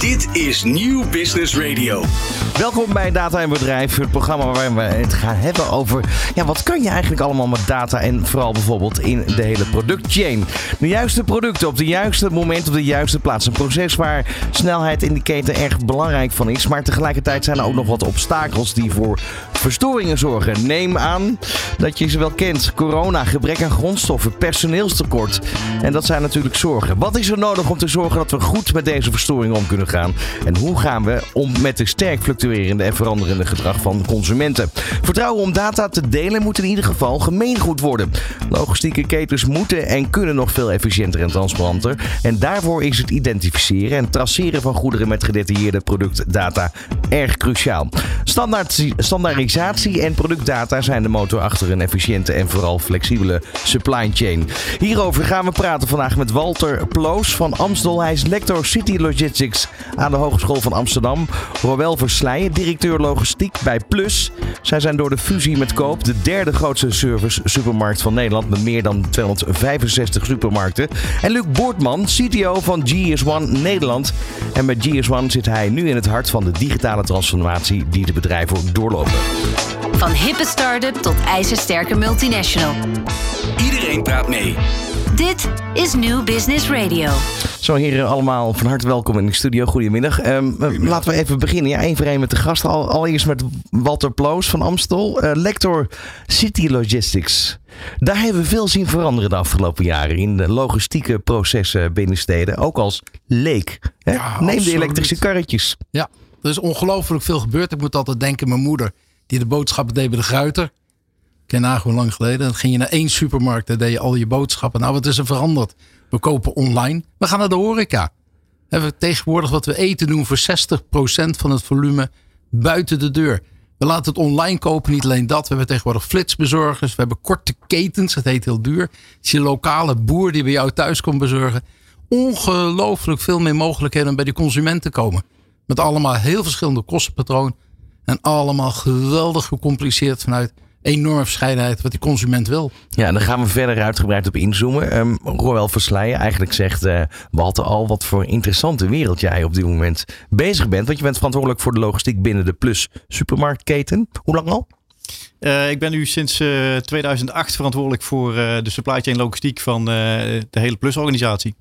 Dit is Nieuw Business Radio. Welkom bij Data en Bedrijf, het programma waar we het gaan hebben over ja, wat kan je eigenlijk allemaal met data en vooral bijvoorbeeld in de hele productchain. De juiste producten op de juiste moment op de juiste plaats. Een proces waar snelheid in de keten erg belangrijk van is, maar tegelijkertijd zijn er ook nog wat obstakels die voor verstoringen zorgen. Neem aan dat je ze wel kent. Corona, gebrek aan grondstoffen, personeelstekort. En dat zijn natuurlijk zorgen. Wat is er nodig om te zorgen dat we goed met deze verstoringen om kunnen gaan? En hoe gaan we om met de sterk fluctuerende en veranderende gedrag van consumenten? Vertrouwen om data te delen moet in ieder geval gemeengoed worden. Logistieke ketens moeten en kunnen nog veel efficiënter en transparanter. En daarvoor is het identificeren en traceren van goederen met gedetailleerde productdata erg cruciaal. Standaard, standaardisatie en productdata zijn de motor achter een efficiënte en vooral flexibele supply chain. Hierover gaan we praten vandaag met Walter Ploos van Amstel. Hij is lector City Logistics aan de Hogeschool van Amsterdam. Roel Versleijen, directeur logistiek bij Plus. Zij zijn door de fusie met Koop de derde grootste service supermarkt van Nederland met meer dan 265 supermarkten. En Luc Boortman, CTO van GS1 Nederland. En met GS1 zit hij nu in het hart van de digitale transformatie die de bedrijven doorlopen. Van hippe start-up tot ijzersterke multinational. Iedereen praat mee. Dit is New Business Radio. Zo heren allemaal van harte welkom in de studio. Goedemiddag. Ehm, laten we even beginnen. Ja, één voor één met de gasten. Al, allereerst met Walter Ploos van Amstel. eh, lector City Logistics. Daar hebben we veel zien veranderen de afgelopen jaren. In de logistieke processen binnen steden. Ook als leek. Hè? Ja, Neem de elektrische karretjes. Ja, er is ongelooflijk veel gebeurd. Ik moet altijd denken, mijn moeder, die de boodschappen deed bij de Gruiter. Ken haar hoe lang geleden. Dan ging je naar één supermarkt, daar deed je al je boodschappen. Nou, wat is er veranderd? We kopen online. We gaan naar de horeca. We hebben tegenwoordig wat we eten doen voor 60% van het volume buiten de deur. We laten het online kopen, niet alleen dat. We hebben tegenwoordig flitsbezorgers. We hebben korte ketens, het heet heel duur. Het is je lokale boer die bij jou thuis komt bezorgen. Ongelooflijk veel meer mogelijkheden om bij de te komen. Met allemaal heel verschillende kostenpatronen. En allemaal geweldig gecompliceerd vanuit enorme verscheidenheid wat die consument wil. Ja, en dan gaan we verder uitgebreid op inzoomen. Um, Roel Versleijen, eigenlijk zegt eh Walter al wat voor interessante wereld jij op dit moment bezig bent. Want je bent verantwoordelijk voor de logistiek binnen de Plus supermarktketen. Hoe lang al? Uh, ik ben nu sinds uh, 2008 verantwoordelijk voor uh, de supply chain logistiek van uh, de hele Plus-organisatie.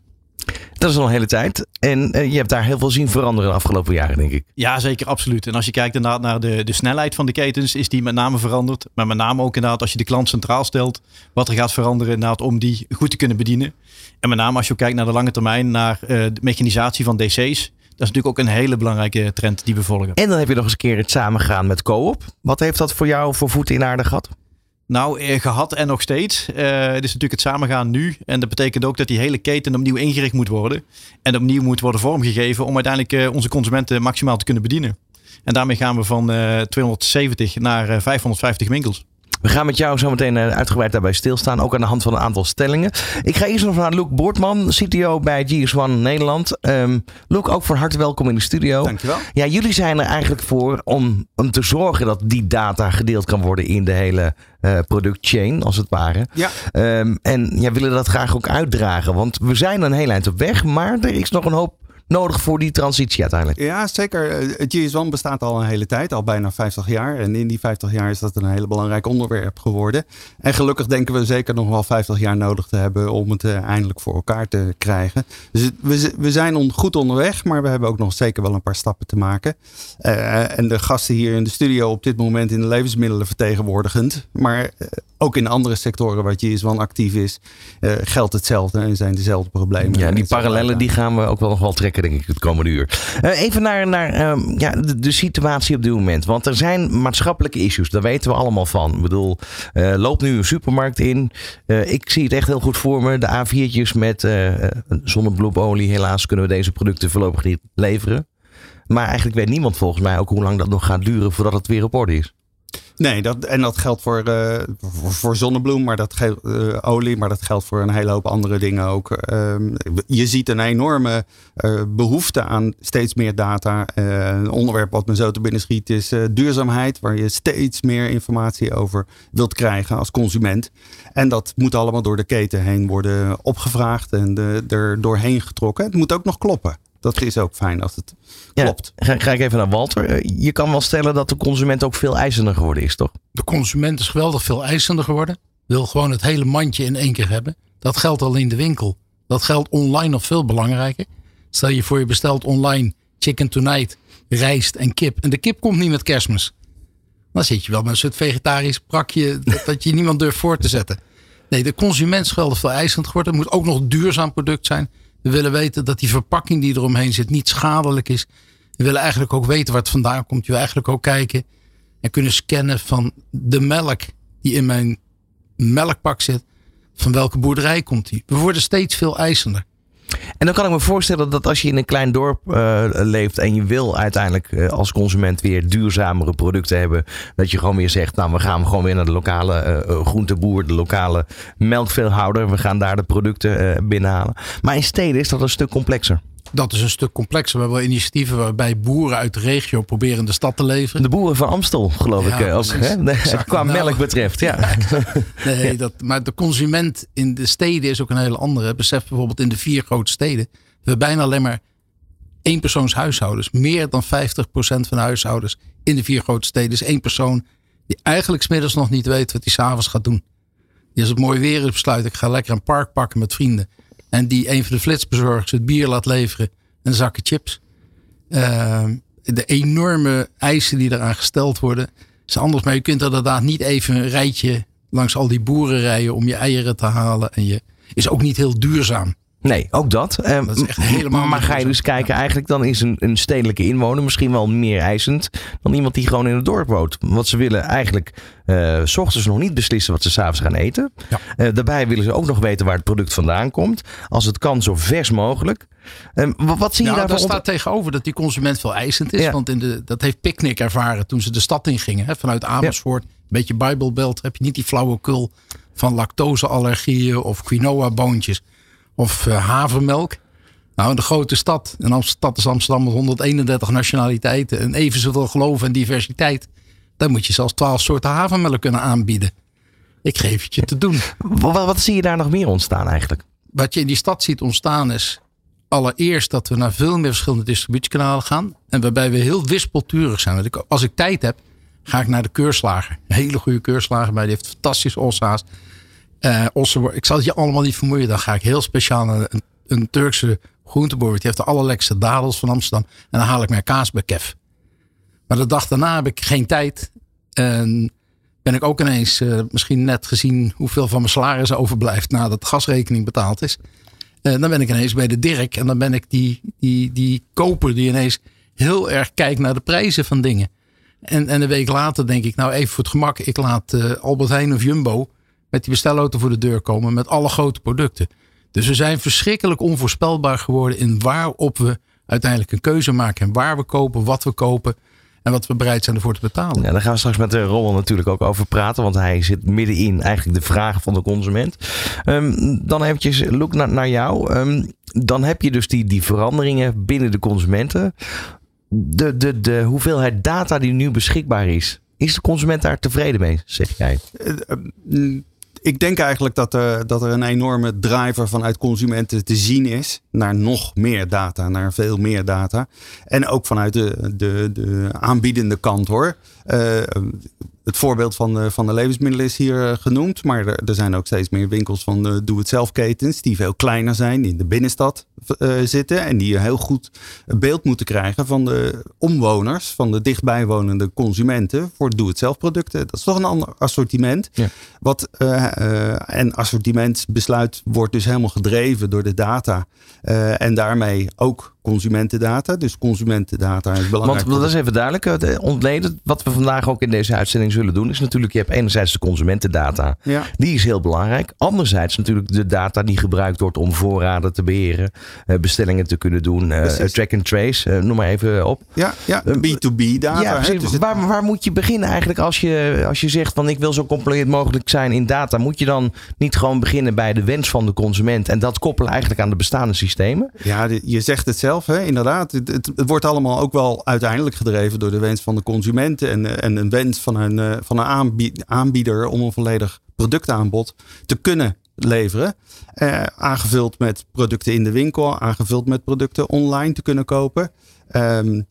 Dat is al een hele tijd. En uh, je hebt daar heel veel zien veranderen de afgelopen jaren, denk ik. Ja, zeker, absoluut. En als je kijkt inderdaad naar de, de snelheid van de ketens, is die met name veranderd. Maar met name ook inderdaad als je de klant centraal stelt, wat er gaat veranderen inderdaad om die goed te kunnen bedienen. En met name als je ook kijkt naar de lange termijn, naar uh, de mechanisatie van DC's. Dat is natuurlijk ook een hele belangrijke trend die we volgen. En dan heb je nog eens een keer het samengaan met Coop. Wat heeft dat voor jou voor voeten in aarde gehad? Nou, eh, gehad en nog steeds. Uh, het is natuurlijk het samengaan nu. En dat betekent ook dat die hele keten opnieuw ingericht moet worden. En opnieuw moet worden vormgegeven om uiteindelijk uh, onze consumenten maximaal te kunnen bedienen. En daarmee gaan we van uh, 270 naar 550 winkels. We gaan met jou zo meteen uitgebreid daarbij stilstaan, ook aan de hand van een aantal stellingen. Ik ga eerst nog naar Luc Boortman, CTO bij GS1 Nederland. Um, Luc, ook van harte welkom in de studio. Dankjewel. Ja, jullie zijn er eigenlijk voor om, om te zorgen dat die data gedeeld kan worden in de hele uh, productchain, als het ware. Ja. Um, en ja, willen dat graag ook uitdragen, want we zijn een heel eind op weg, maar er is nog een hoop nodig voor die transitie uiteindelijk. Ja, zeker. Het GS1 bestaat al een hele tijd, al bijna 50 jaar. En in die 50 jaar is dat een hele belangrijk onderwerp geworden. En gelukkig denken we zeker nog wel 50 jaar nodig te hebben om het uh, eindelijk voor elkaar te krijgen. Dus we, zijn goed onderweg, maar we hebben ook nog zeker wel een paar stappen te maken. Uh, en de gasten hier in de studio op dit moment in de levensmiddelen vertegenwoordigend. Maar ook in andere sectoren waar GS1 actief is, geldt hetzelfde en zijn dezelfde problemen. Ja, die parallellen die gaan we ook wel nog wel trekken denk ik, het komende uur. Uh, even naar, naar um, ja, de, de, situatie op dit moment. Want er zijn maatschappelijke issues, daar weten we allemaal van. Ik bedoel, uh, loopt nu een supermarkt in. Ik zie het echt heel goed voor me. De A4'tjes met zonnebloemolie. Helaas kunnen we deze producten voorlopig niet leveren. Maar eigenlijk weet niemand volgens mij ook hoe lang dat nog gaat duren voordat het weer op orde is. Nee, dat, en dat geldt voor, uh, voor, zonnebloem, maar dat geldt uh, olie, maar dat geldt voor een hele hoop andere dingen ook. Uh, je ziet een enorme uh, behoefte aan steeds meer data. een onderwerp wat me zo te binnen schiet is duurzaamheid, waar je steeds meer informatie over wilt krijgen als consument. En dat moet allemaal door de keten heen worden opgevraagd en er doorheen getrokken. Het moet ook nog kloppen. Dat is ook fijn als het Ja, klopt. Ga, ga ik even naar Walter. Eh, Je kan wel stellen dat de consument ook veel eisender geworden is, toch? De consument is geweldig veel eisender geworden. Wil gewoon het hele mandje in één keer hebben. Dat geldt al in de winkel. Dat geldt online nog veel belangrijker. Stel je voor je bestelt online chicken tonight, rijst en kip. En de kip komt niet met kerstmis. Dan zit je wel met een soort vegetarisch prakje dat, dat je niemand durft voor te zetten. Nee, de consument is geweldig veel eisend geworden. Het moet ook nog een duurzaam product zijn. We willen weten dat die verpakking die eromheen zit niet schadelijk is. We willen eigenlijk ook weten waar het vandaan komt. Je wil eigenlijk ook kijken en kunnen scannen van de melk die in mijn melkpak zit. Van welke boerderij komt die? We worden steeds veel eisender. En dan kan ik me voorstellen dat als je in een klein dorp eh, leeft en je wil uiteindelijk eh, als consument weer duurzamere producten hebben, dat je gewoon weer zegt, nou we gaan gewoon weer naar de lokale eh, groenteboer, de lokale melkveehouder, we gaan daar de producten binnenhalen. Maar in steden is dat een stuk complexer. Dat is een stuk complexer. We hebben wel initiatieven waarbij boeren uit de regio proberen de stad te leveren. De boeren van Amstel, geloof Ja, ik eh, precies. hè? Nee, qua Nou, melk betreft. Ja. Nee, dat, maar de consument in de steden is ook een hele andere. Besef bijvoorbeeld in de vier grote steden. We hebben bijna alleen maar eenpersoonshuishoudens. Meer dan 50% van de huishoudens in de vier grote steden is één persoon die eigenlijk smiddags nog niet weet wat hij s'avonds gaat doen. Die als het mooi weer is besluit ik ga lekker een park pakken met vrienden. En die een van de flitsbezorgers het bier laat leveren en zakken chips. Ehm, de enorme eisen die eraan gesteld worden is anders. Maar je kunt er inderdaad niet even een rijtje langs al die boeren rijden om je eieren te halen. En je is ook niet heel duurzaam. Nee, ook dat. Eh, Dat is echt helemaal maar ga je dus kijken, eigenlijk dan is een, een stedelijke inwoner misschien wel meer eisend dan iemand die gewoon in het dorp woont. Want ze willen eigenlijk eh, s ochtends nog niet beslissen wat ze s'avonds gaan eten. Ja. Eh, daarbij willen ze ook nog weten waar het product vandaan komt. Als het kan, zo vers mogelijk. Eh, wat, zie je daarvoor? daar onder- staat tegenover dat die consument veel eisend is. Ja. Want in de, dat heeft Picnic ervaren toen ze de stad in gingen. Hè, vanuit Amersfoort, een beetje Bijbelbelt. Heb je niet die flauwekul van lactoseallergieën of quinoa boontjes. Of eh, havermelk. Nou, in de grote stad. En als stad is Amsterdam met 131 nationaliteiten. En even zoveel geloof en diversiteit. Dan moet je zelfs 12 soorten havermelk kunnen aanbieden. Ik geef het je te doen. Wat, wat zie je daar nog meer ontstaan eigenlijk? wat je in die stad ziet ontstaan is allereerst dat we naar veel meer verschillende distributiekanalen gaan. En waarbij we heel wispelturig zijn. Als ik tijd heb, ga ik naar de keurslager. Een hele goede keurslager bij. Die heeft fantastische ossa's. Eh ik zal het je allemaal niet vermoeien. Dan ga ik heel speciaal naar een, een Turkse groenteboer. Die heeft de allerlekste dadels van Amsterdam. En dan haal ik mijn kaas bij Kef. Maar de dag daarna heb ik geen tijd. En ben ik ook ineens eh, misschien net gezien hoeveel van mijn salaris overblijft nadat de gasrekening betaald is. Eh, dan ben ik ineens bij de Dirk en dan ben ik die, die, die koper die ineens heel erg kijkt naar de prijzen van dingen. En, en een week later denk ik, nou even voor het gemak, ik laat eh, Albert Heijn of Jumbo met die bestelauto voor de deur komen met alle grote producten. Dus we zijn verschrikkelijk onvoorspelbaar geworden in waarop we uiteindelijk een keuze maken en waar we kopen, wat we kopen en wat we bereid zijn ervoor te betalen. Ja, daar gaan we straks met de Rommel natuurlijk ook over praten. Want hij zit middenin eigenlijk de vragen van de consument. Ehm, dan eventjes, Loek, naar, naar jou. Ehm, dan heb je dus die, die veranderingen binnen de consumenten. De, de, de hoeveelheid data die nu beschikbaar is. Is de consument daar tevreden mee, zeg jij? Mm, Ik denk eigenlijk dat er, dat er een enorme driver vanuit consumenten te zien is naar nog meer data, naar veel meer data. En ook vanuit de, de, de aanbiedende kant hoor. Eh, het voorbeeld van de, van de levensmiddelen is hier eh, genoemd. Maar er, er zijn ook steeds meer winkels van de doe-het-zelf ketens. Die veel kleiner zijn, in de binnenstad eh, zitten. En die een heel goed beeld moeten krijgen van de omwoners. Van de dichtbijwonende consumenten voor doe-het-zelf producten. Dat is toch een ander assortiment. Ja. Wat, eh, eh, en assortimentsbesluit wordt dus helemaal gedreven door de data. Eh, en daarmee ook consumentendata. Dus consumentendata is belangrijk. Want dat is even duidelijk. Het ontleden, wat we vandaag ook in deze uitzending zullen doen, is natuurlijk, je hebt enerzijds de consumentendata. Ja. Die is heel belangrijk. Anderzijds natuurlijk de data die gebruikt wordt om voorraden te beheren, eh, bestellingen te kunnen doen, eh, Precies. track and trace, eh, noem maar even op. Ja, ja Eh, B2B data. ja, hè. precies. Dus waar, waar moet je beginnen eigenlijk als je, als je zegt van ik wil zo compleet mogelijk zijn in data? Moet je dan niet gewoon beginnen bij de wens van de consument en dat koppelen eigenlijk aan de bestaande systemen? Ja, je zegt het zelf, hè? inderdaad. Het, wordt allemaal ook wel uiteindelijk gedreven door de wens van de consumenten en, eh, en een wens van een, eh, van een aanbie- aanbieder om een volledig productaanbod te kunnen leveren. Eh, aangevuld met producten in de winkel, aangevuld met producten online te kunnen kopen. Ehm,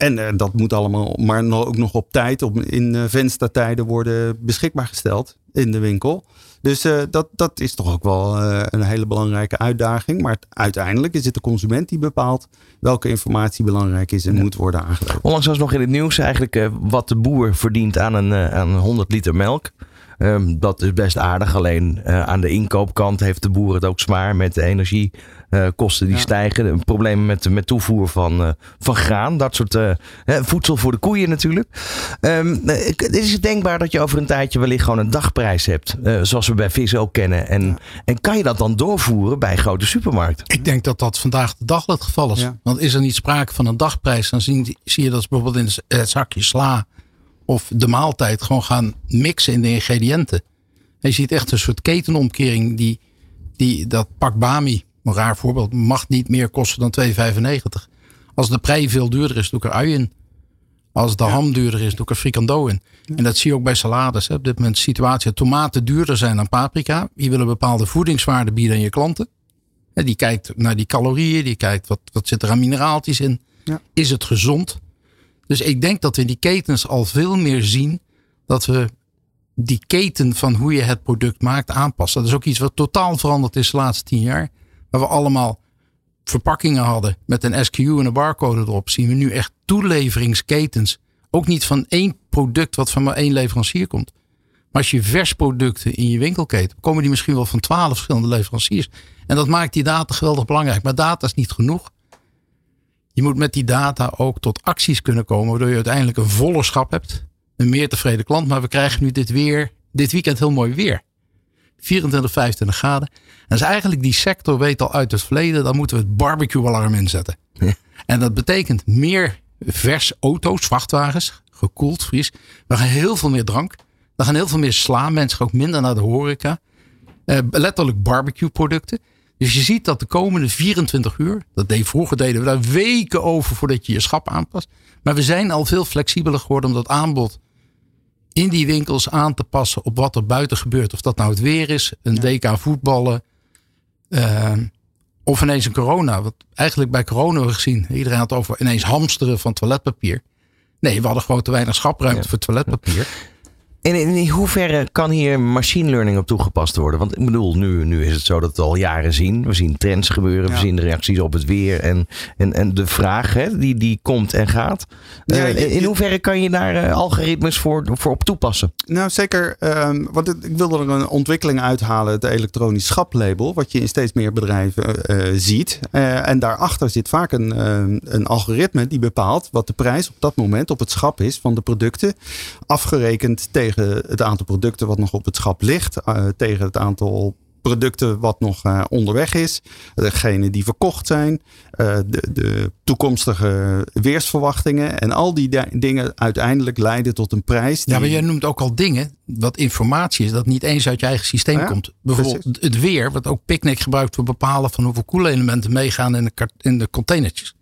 en eh, dat moet allemaal, maar ook nog op tijd, op, in eh, venstertijden worden beschikbaar gesteld in de winkel. Dus eh, dat, dat is toch ook wel een hele belangrijke uitdaging. Maar uiteindelijk is het de consument die bepaalt welke informatie belangrijk is en moet worden aangeleverd. Onlangs was nog in het nieuws eigenlijk wat de boer verdient aan een, aan 100 liter melk. Ehm, dat is best aardig. Alleen eh, aan de inkoopkant heeft de boer het ook zwaar met de energiekosten die Ja. stijgen. Een probleem met, met toevoer van, eh, van graan. Dat soort eh, hè, voedsel voor de koeien natuurlijk. Ik- is het denkbaar dat je over een tijdje wellicht gewoon een dagprijs hebt? eh, zoals we bij vis ook kennen. En, en kan je dat dan doorvoeren bij grote supermarkten? Ik denk dat dat vandaag de dag het geval is. Ja. Want is er niet sprake van een dagprijs, dan zie, zie je dat bijvoorbeeld in het zakje sla of de maaltijd gewoon gaan mixen in de ingrediënten. En je ziet echt een soort ketenomkering die, die dat pak Bami, een raar voorbeeld, mag niet meer kosten dan 2,95. Als de prei veel duurder is, doe ik er ui in. Als de ham duurder is, doe ik er frikando in. En dat zie je ook bij salades. Hè. Op dit moment de situatie tomaten duurder zijn dan paprika. Je wil een bepaalde voedingswaarde bieden aan je klanten. Hè, Die kijkt naar die calorieën, die kijkt wat, wat zit er aan mineraaltjes in. Ja. Is het gezond? Dus ik denk dat we in die ketens al veel meer zien dat we die keten van hoe je het product maakt aanpassen. Dat is ook iets wat totaal veranderd is de laatste tien jaar. Waar we allemaal verpakkingen hadden met een SKU en een barcode erop, zien we nu echt toeleveringsketens. Ook niet van één product wat van maar één leverancier komt. Maar als je vers producten in je winkelketen, komen die misschien wel van twaalf verschillende leveranciers. En dat maakt die data geweldig belangrijk. Maar data is niet genoeg. Je moet met die data ook tot acties kunnen komen, waardoor je uiteindelijk een voller schap hebt. Een meer tevreden klant. Maar we krijgen nu dit weer, dit weekend heel mooi weer. 24, 25 graden. En is eigenlijk die sector weet al uit het verleden, dan moeten we het barbecue alarm inzetten. En dat betekent meer vers auto's, vrachtwagens, gekoeld, fris. We gaan heel veel meer drank. We gaan heel veel meer sla. Mensen gaan ook minder naar de horeca. Eh, letterlijk barbecue producten. Dus je ziet dat de komende 24 uur, dat deed, vroeger deden we daar weken over voordat je je schap aanpast. Maar we zijn al veel flexibeler geworden om dat aanbod in die winkels aan te passen op wat er buiten gebeurt. Of dat nou het weer is, een DK voetballen. eh, of ineens een corona. Wat eigenlijk bij corona hebben we gezien. Iedereen had over ineens hamsteren van toiletpapier. Nee, we hadden gewoon te weinig schapruimte Ja. voor toiletpapier. En in, hoeverre kan hier machine learning op toegepast worden? Want ik bedoel, nu, nu is het zo dat we al jaren zien. We zien trends gebeuren, we zien de reacties op het weer en, en, en de vraag hè, die, die komt en gaat. Ja, Eh, in hoeverre kan je daar eh, algoritmes voor, voor op toepassen? Nou, zeker. ehm, want het- ik wilde er een ontwikkeling uithalen, het elektronisch schaplabel, wat je in steeds meer bedrijven eh, ziet. En daarachter zit vaak een, ehm, een algoritme die bepaalt wat de prijs op dat moment op het schap is van de producten. Afgerekend tegen het aantal producten wat nog op het schap ligt, eh, tegen het aantal producten wat nog eh, onderweg is, degene die verkocht zijn, eh, de, de toekomstige weersverwachtingen en al die di- dingen uiteindelijk leiden tot een prijs. Ja, maar jij noemt ook al dingen, wat informatie is, dat niet eens uit je eigen systeem Ja, komt. Bijvoorbeeld het weer, wat ook Picnic gebruikt voor bepalen van hoeveel koelelementen meegaan in de, in de containertjes.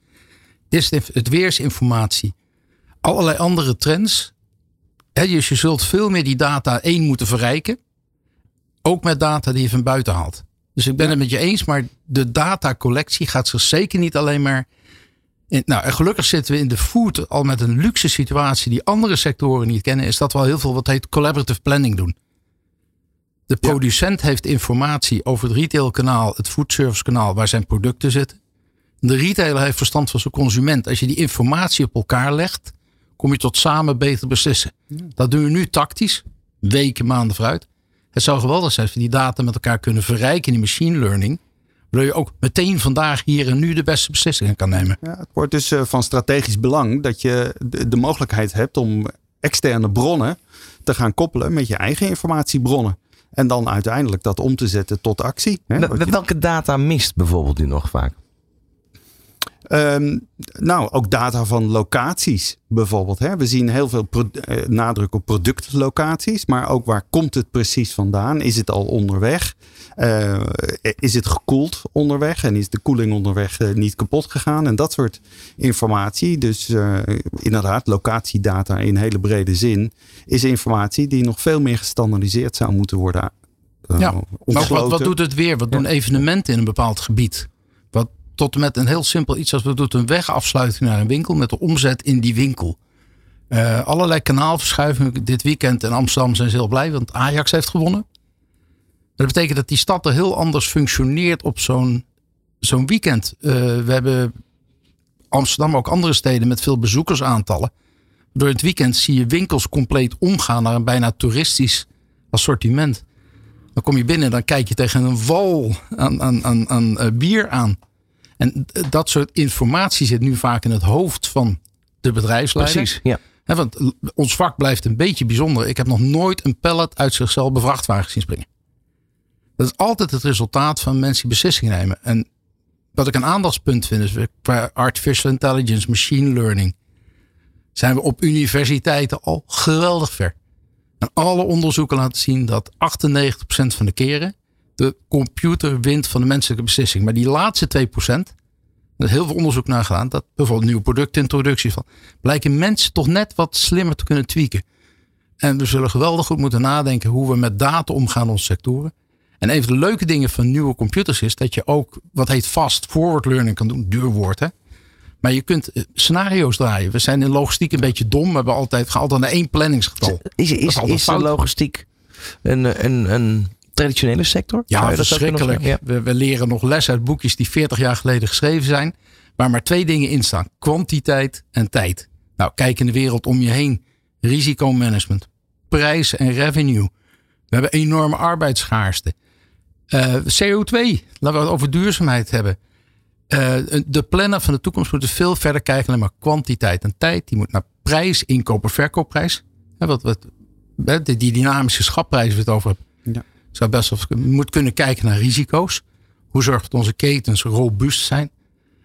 Dit is het weersinformatie. Allerlei andere trends. Dus je zult veel meer die data één moeten verrijken. Ook met data die je van buiten haalt. Dus ik ben het met je eens, maar de datacollectie gaat zich zeker niet alleen maar. In, nou, en gelukkig zitten we in de food al met een luxe situatie die andere sectoren niet kennen. Is dat we al heel veel wat heet collaborative planning doen. De producent heeft informatie over het retailkanaal, het foodservice kanaal waar zijn producten zitten. De retailer heeft verstand van zijn consument. Als je die informatie op elkaar legt, kom je tot samen beter beslissen. Dat doen we nu tactisch, weken, maanden vooruit. Het zou geweldig zijn als we die data met elkaar kunnen verrijken in die machine learning. Waardoor je ook meteen vandaag hier en nu de beste beslissingen kan nemen. Ja, het wordt dus eh, van strategisch belang dat je de, de mogelijkheid hebt om externe bronnen te gaan koppelen met je eigen informatiebronnen. En dan uiteindelijk dat om te zetten tot actie. Hè, Welke data mist bijvoorbeeld nu nog vaak? Ehm, nou, ook data van locaties bijvoorbeeld. Hè. We zien heel veel eh, nadruk op productlocaties, maar ook waar komt het precies vandaan? Is het al onderweg? Eh, is het gekoeld onderweg en is de koeling onderweg eh, niet kapot gegaan? En dat soort informatie. Dus eh, inderdaad, locatiedata in hele brede zin is informatie die nog veel meer gestandardiseerd zou moeten worden ja, maar wat, wat, doet het weer? Wat doen evenementen in een bepaald gebied? Tot met een heel simpel iets als we doen een wegafsluiting naar een winkel met de omzet in die winkel. Uh, allerlei kanaalverschuivingen. Dit weekend in Amsterdam zijn ze heel blij, want Ajax heeft gewonnen. Dat betekent dat die stad er heel anders functioneert op zo'n zo'n weekend. Uh, we hebben Amsterdam, ook andere steden met veel bezoekersaantallen. Door het weekend zie je winkels compleet omgaan naar een bijna toeristisch assortiment. Dan kom je binnen en dan kijk je tegen een wal aan, aan, aan, aan uh, bier aan. En dat soort informatie zit nu vaak in het hoofd van de bedrijfsleider. Precies, ja. He, want ons vak blijft een beetje bijzonder. Ik heb nog nooit een pallet uit zichzelf bevrachtwagen zien springen. Dat is altijd het resultaat van mensen die beslissingen nemen. En wat ik een aandachtspunt vind is qua artificial intelligence, machine learning. Zijn we op universiteiten al geweldig ver. En alle onderzoeken laten zien dat 98% van de keren de computer wint van de menselijke beslissing. Maar die laatste 2%, er is heel veel onderzoek naar gedaan, dat bijvoorbeeld nieuwe productintroducties van, blijken mensen toch net wat slimmer te kunnen tweaken. En we zullen geweldig goed moeten nadenken hoe we met data omgaan in onze sectoren. En een van de leuke dingen van nieuwe computers is dat je ook wat heet fast forward learning kan doen. Duur woord hè. Maar je kunt eh, scenario's draaien. We zijn in logistiek een beetje dom. We hebben altijd, gaan altijd naar één planningsgetal. Is, is, is, is de logistiek een, een, een traditionele sector? Ja, verschrikkelijk. Ja. We, we, leren nog les uit boekjes die 40 jaar geleden geschreven zijn. Waar maar twee dingen in staan. Kwantiteit en tijd. Nou, kijk in de wereld om je heen. Risicomanagement. Prijs en revenue. We hebben enorme arbeidsschaarste. Uh, CO2, laten we het over duurzaamheid hebben. Uh, de planner van de toekomst moet veel verder kijken naar maar kwantiteit en tijd. Die moet naar prijs, inkopen, verkoopprijs. Ja, wat, wat, die dynamische schapprijs waar we het over hebben. Zou best wel moet kunnen kijken naar risico's. Hoe zorgt dat onze ketens robuust zijn?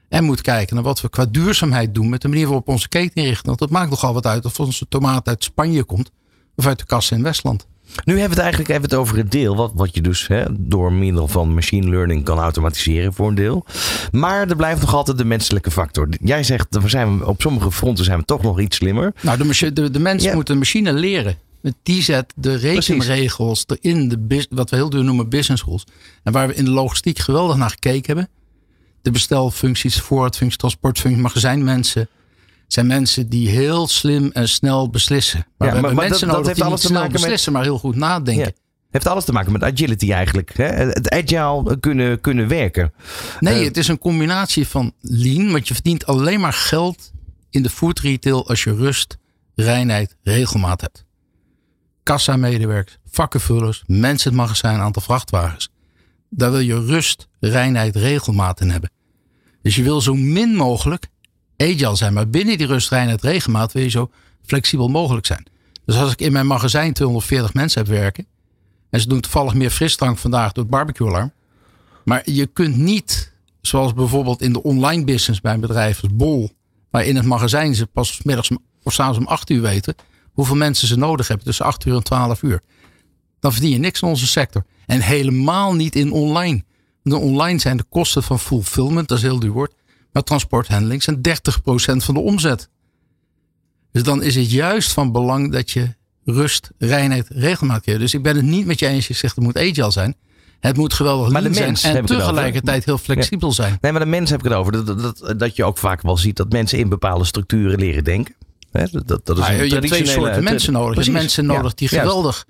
En moet kijken naar wat we qua duurzaamheid doen met de manier waarop onze keten inrichten. Want dat maakt nogal wat uit of onze tomaat uit Spanje komt of uit de kassen in Westland. Nu hebben we het eigenlijk even het over het deel. Wat, wat je dus hè, door middel van machine learning kan automatiseren voor een deel. Maar er blijft nog altijd de menselijke factor. Jij zegt, we zijn, op sommige fronten zijn we toch nog iets slimmer. Nou, de, de, de mens moet de machine leren. Die zet de rekenregels erin, de, wat we heel duur noemen business rules. En waar we in de logistiek geweldig naar gekeken hebben. De bestelfuncties, voorraadfuncties, transportfuncties, magazijnmensen zijn mensen die heel slim en snel beslissen. Maar ja, we hebben mensen dat, nodig heeft die alles te maken beslissen, met, maar heel goed nadenken. Ja. Heeft alles te maken met agility eigenlijk. Hè? Het agile kunnen, kunnen werken. Nee, uh, het is een combinatie van lean. Want je verdient alleen maar geld in de food retail als je rust, reinheid, regelmaat hebt. Kassa-medewerkers, vakkenvullers, mensen het magazijn, aantal vrachtwagens. Daar wil je rust, reinheid, regelmaat in hebben. Dus je wil zo min mogelijk agile zijn. Maar binnen die rust, reinheid, regelmaat wil je zo flexibel mogelijk zijn. Dus als ik in mijn magazijn 240 mensen heb werken. En ze doen toevallig meer frisdrank vandaag door het barbecue alarm. Maar je kunt niet, zoals bijvoorbeeld in de online business bij een bedrijf als Bol. Waar in het magazijn ze pas middags of s'avonds om 8 uur weten. Hoeveel mensen ze nodig hebben tussen 8 uur en 12 uur. Dan verdien je niks in onze sector. En helemaal niet in online. De online zijn de kosten van fulfillment, dat is heel duur woord maar transporthandling zijn 30% van de omzet. Dus dan is het juist van belang dat je rust, reinheid, regelmaat hebt. Dus ik ben het niet met je eens. Je zegt het moet agile zijn. Het moet geweldig maar de mens zijn en tegelijkertijd heel flexibel zijn. Nee, maar de mens heb ik het over. Dat, dat, dat, je ook vaak wel ziet dat mensen in bepaalde structuren leren denken. Dat, dat is een je hebt twee soorten mensen nodig. Je hebt mensen nodig die geweldig...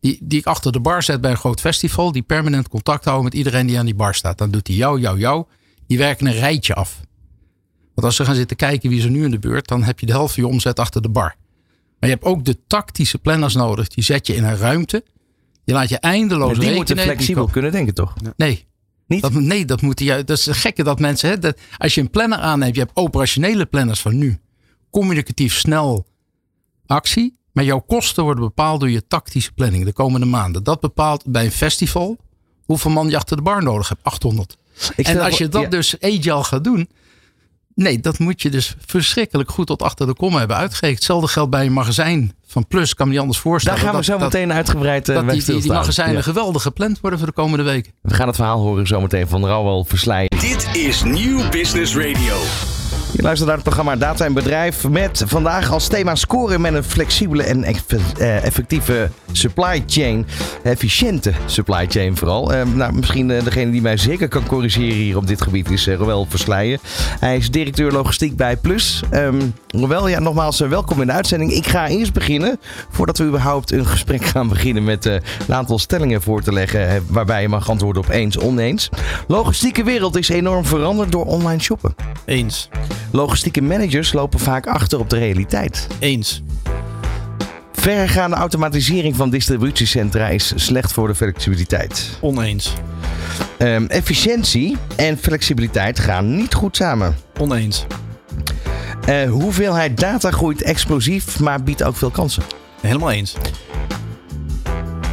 Die, die ik achter de bar zet bij een groot festival. Die permanent contact houden met iedereen die aan die bar staat. Dan doet hij jou, jou, jou. Die werken een rijtje af. Want als ze gaan zitten kijken wie is er nu in de beurt, dan heb je de helft van je omzet achter de bar. Maar je hebt ook de tactische planners nodig. Die zet je in een ruimte. Je laat je eindeloos rekenen. Die moeten flexibel kunnen denken, toch? Nee. Niet? Dat, nee, dat moet je. Dat is gekke dat mensen. Hè, dat, als je een planner aanneemt, je hebt operationele planners van nu. Communicatief snel actie. Maar jouw kosten worden bepaald door je tactische planning de komende maanden. Dat bepaalt bij een festival hoeveel man je achter de bar nodig hebt. 800. en als je dat dus agile gaat doen, Nee, dat moet je dus verschrikkelijk goed tot achter de komma hebben uitgegeven. Hetzelfde geldt bij een magazijn van Plus. Kan me niet anders voorstellen. Daar gaan we zo meteen uitgebreid uh, dat die, die, die magazijnen geweldig gepland worden voor de komende weken. We gaan het verhaal horen zometeen van Rauwel Versleij. Dit is Nieuw Business Radio. Je luistert naar het programma Data en Bedrijf met vandaag als thema scoren met een flexibele en eh, effectieve supply chain. Efficiënte supply chain vooral. Uh, nou, misschien uh, degene die mij zeker kan corrigeren hier op dit gebied is uh, Roel Versleijen. Hij is directeur logistiek bij Plus. Um, Roel, ja, nogmaals welkom in de uitzending. Ik ga eerst beginnen, voordat we überhaupt een gesprek gaan beginnen met een aantal stellingen voor te leggen waarbij je mag antwoorden op eens, oneens. Logistieke wereld is enorm veranderd door online shoppen. Eens. Logistieke managers lopen vaak achter op de realiteit. Eens. Verregaande automatisering van distributiecentra is slecht voor de flexibiliteit. Oneens. Um, efficiëntie en flexibiliteit gaan niet goed samen. Oneens. Uh, hoeveelheid data groeit explosief, maar biedt ook veel kansen. Helemaal eens.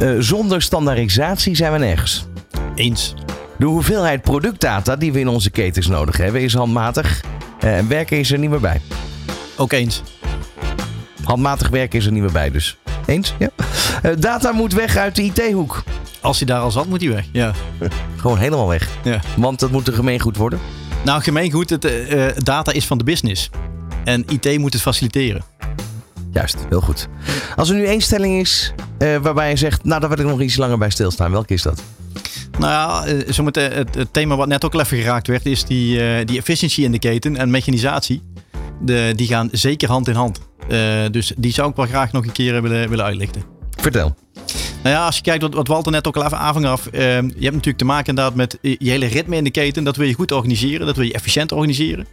Uh, zonder standaardisatie zijn we nergens. Eens. De hoeveelheid productdata die we in onze ketens nodig hebben is handmatig. En werken is er niet meer bij. Ook eens. Handmatig werken is er niet meer bij dus. Eens? Ja. Uh, data moet weg uit de IT-hoek. Als hij daar al zat, moet hij weg. Ja. Gewoon helemaal weg. Ja. Want dat moet een gemeengoed worden. Nou, gemeengoed, het, uh, data is van de business. En IT moet het faciliteren. Juist, heel goed. Als er nu één stelling is uh, waarbij je zegt, nou daar wil ik nog iets langer bij stilstaan. Welke is dat? Nou ja, zo het, het, thema wat net ook al even geraakt werd, is die, uh, die efficiëntie in de keten en mechanisatie. De, die gaan zeker hand in hand. Uh, dus die zou ik wel graag nog een keer willen, willen uitlichten. Vertel. Nou ja, als je kijkt wat, wat Walter net ook al even aangaf. Uh, je hebt natuurlijk te maken inderdaad met je hele ritme in de keten. Dat wil je goed organiseren, dat wil je efficiënt organiseren.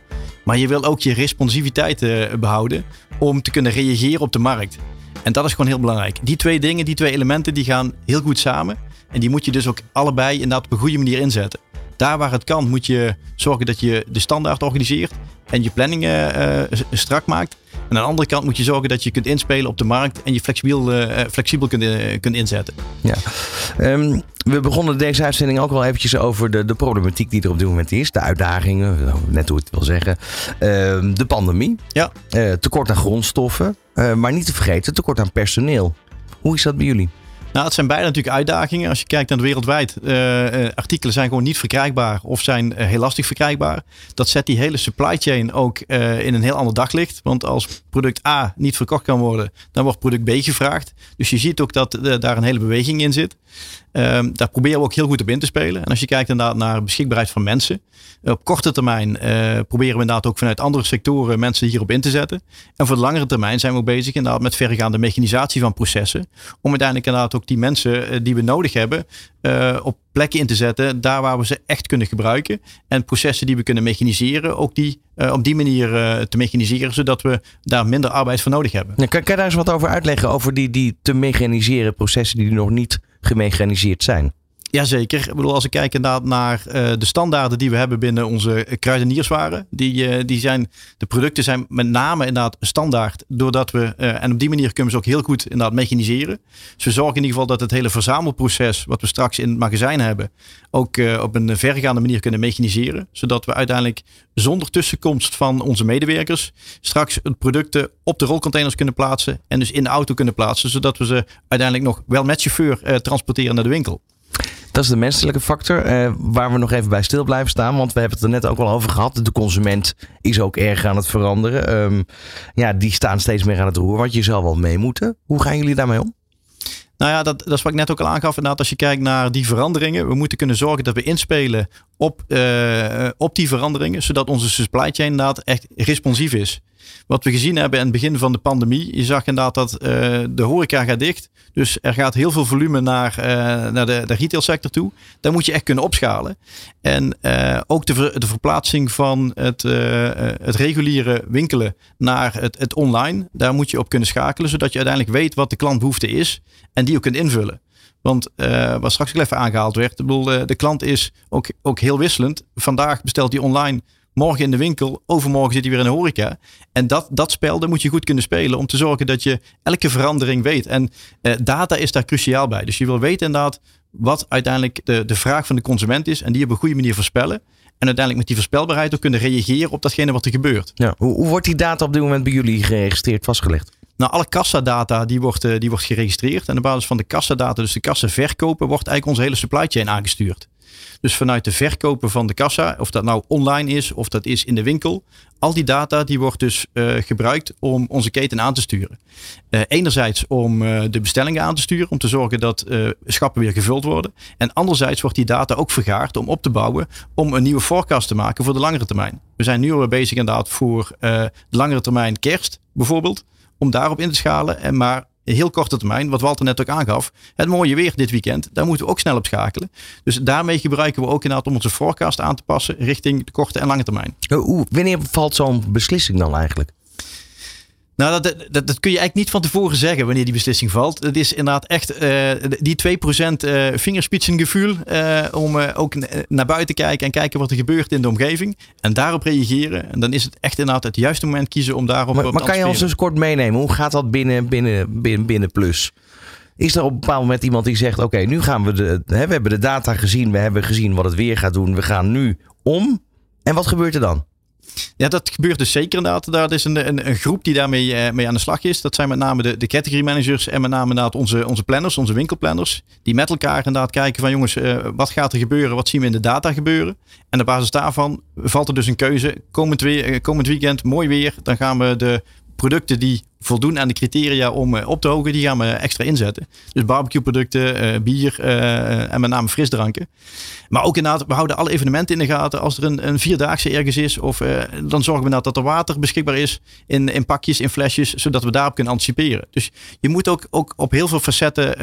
Maar je wil ook je responsiviteit behouden om te kunnen reageren op de markt. En dat is gewoon heel belangrijk. Die twee dingen, die twee elementen, die gaan heel goed samen. En die moet je dus ook allebei inderdaad op een goede manier inzetten. Daar waar het kan, moet je zorgen dat je de standaard organiseert en je planning uh, strak maakt. En aan de andere kant moet je zorgen dat je kunt inspelen op de markt en je flexibel, uh, flexibel kunt, kunt inzetten. Ja. Um, we begonnen deze uitzending ook wel eventjes over de, de problematiek die er op dit moment is. De uitdagingen, net hoe ik het wil zeggen. Uh, de pandemie. Ja. Tekort aan grondstoffen. Maar niet te vergeten, tekort aan personeel. Hoe is dat bij jullie? Nou, het zijn beide natuurlijk uitdagingen. Als je kijkt naar het wereldwijd, uh, artikelen zijn gewoon niet verkrijgbaar of zijn uh, heel lastig verkrijgbaar. Dat zet die hele supply chain ook in een heel ander daglicht. Want als product A niet verkocht kan worden, dan wordt product B gevraagd. Dus je ziet ook dat daar een hele beweging in zit. Um, daar proberen we ook heel goed op in te spelen. En als je kijkt inderdaad naar beschikbaarheid van mensen. Op korte termijn proberen we inderdaad ook vanuit andere sectoren mensen hierop in te zetten. En voor de langere termijn zijn we ook bezig inderdaad met verregaande mechanisatie van processen. Om uiteindelijk inderdaad ook die mensen die we nodig hebben op plekken in te zetten. Daar waar we ze echt kunnen gebruiken. En processen die we kunnen mechaniseren. Ook die op die manier te mechaniseren. Zodat we daar minder arbeid voor nodig hebben. kan, kan je daar eens wat over uitleggen? Over die, die te mechaniseren processen die nog niet gemechaniseerd zijn? Jazeker. Ik bedoel, als ik kijk inderdaad naar uh, de standaarden die we hebben binnen onze kruidenierswaren. Die, uh, die zijn, de producten zijn met name inderdaad standaard. Doordat we, uh, en op die manier kunnen we ze ook heel goed inderdaad mechaniseren. Dus we zorgen in ieder geval dat het hele verzamelproces wat we straks in het magazijn hebben. Ook op een verregaande manier kunnen mechaniseren. Zodat we uiteindelijk zonder tussenkomst van onze medewerkers straks producten op de rolcontainers kunnen plaatsen. En dus in de auto kunnen plaatsen. Zodat we ze uiteindelijk nog wel met chauffeur transporteren naar de winkel. Dat is de menselijke factor uh, waar we nog even bij stil blijven staan. Want we hebben het er net ook al over gehad. De consument is ook erg aan het veranderen. Um, ja, die staan steeds meer aan het roer. Want je zal wel mee moeten. Hoe gaan jullie daarmee om? Nou ja, dat, dat is wat ik net ook al aangaf. Inderdaad, als je kijkt naar die veranderingen. We moeten kunnen zorgen dat we inspelen op, uh, op die veranderingen. Zodat onze supply chain inderdaad echt responsief is. Wat we gezien hebben in het begin van de pandemie. Je zag inderdaad dat uh, de horeca gaat dicht. Dus er gaat heel veel volume naar, uh, naar de, de retailsector toe. Daar moet je echt kunnen opschalen. En uh, ook de, de verplaatsing van het, het reguliere winkelen naar het, het online. Daar moet je op kunnen schakelen. Zodat je uiteindelijk weet wat de klantbehoefte is. En die ook kunt invullen. Want wat straks al even aangehaald werd. Ik de klant is ook, ook heel wisselend. Vandaag bestelt hij online morgen in de winkel, overmorgen zit hij weer in de horeca. En dat, dat spel, moet je goed kunnen spelen om te zorgen dat je elke verandering weet. En uh, data is daar cruciaal bij. Dus je wil weten inderdaad wat uiteindelijk de, de vraag van de consument is en die op een goede manier voorspellen. En uiteindelijk met die voorspelbaarheid ook kunnen reageren op datgene wat er gebeurt. Ja, hoe, hoe wordt die data op dit moment bij jullie geregistreerd vastgelegd? Nou, alle kassadata die wordt, die wordt geregistreerd. En op basis van de kassadata, dus de kassaverkopen, wordt eigenlijk onze hele supply chain aangestuurd. Dus vanuit de verkopen van de kassa, of dat nou online is of dat is in de winkel, al die data die wordt dus uh, gebruikt om onze keten aan te sturen. Uh, enerzijds om uh, de bestellingen aan te sturen, om te zorgen dat schappen weer gevuld worden. En anderzijds wordt die data ook vergaard om op te bouwen, om een nieuwe forecast te maken voor de langere termijn. We zijn nu al bezig inderdaad voor de langere termijn kerst bijvoorbeeld, om daarop in te schalen. En maar heel korte termijn, wat Walter net ook aangaf, het mooie weer dit weekend, daar moeten we ook snel op schakelen. Dus daarmee gebruiken we ook inderdaad om onze forecast aan te passen richting de korte en lange termijn. Hoe, wanneer valt zo'n beslissing dan eigenlijk? Nou, dat, dat, dat, kun je eigenlijk niet van tevoren zeggen wanneer die beslissing valt. Het is inderdaad echt uh, die 2% uh, vingerspitsengevoel uh, om uh, ook naar buiten te kijken en kijken wat er gebeurt in de omgeving. En daarop reageren. En dan is het echt inderdaad het juiste moment kiezen om daarop maar, maar kan je ons eens kort meenemen? Hoe gaat dat binnen, binnen, binnen, binnen Plus? Is er op een bepaald moment iemand die zegt: Oké, nu gaan we de. Hè, we hebben de data gezien, we hebben gezien wat het weer gaat doen, we gaan nu om. En wat gebeurt er dan? Ja, dat gebeurt dus zeker inderdaad. Daar is een, een, een groep die daarmee uh, mee aan de slag is. Dat zijn met name de, de category managers en met name inderdaad onze, onze planners, onze winkelplanners. Die met elkaar inderdaad kijken van jongens, uh, wat gaat er gebeuren? Wat zien we in de data gebeuren? En op basis daarvan valt er dus een keuze. Komend, weer, uh, komend weekend, mooi weer. Dan gaan we de producten die voldoen aan de criteria om uh, op te hogen, die gaan we extra inzetten. Dus barbecue producten, uh, bier uh, en met name frisdranken. Maar ook inderdaad, we houden alle evenementen in de gaten. Als er een, een vierdaagse ergens is, of, dan zorgen we dat er water beschikbaar is in, in pakjes, in flesjes, zodat we daarop kunnen anticiperen. Dus je moet ook, ook op heel veel facetten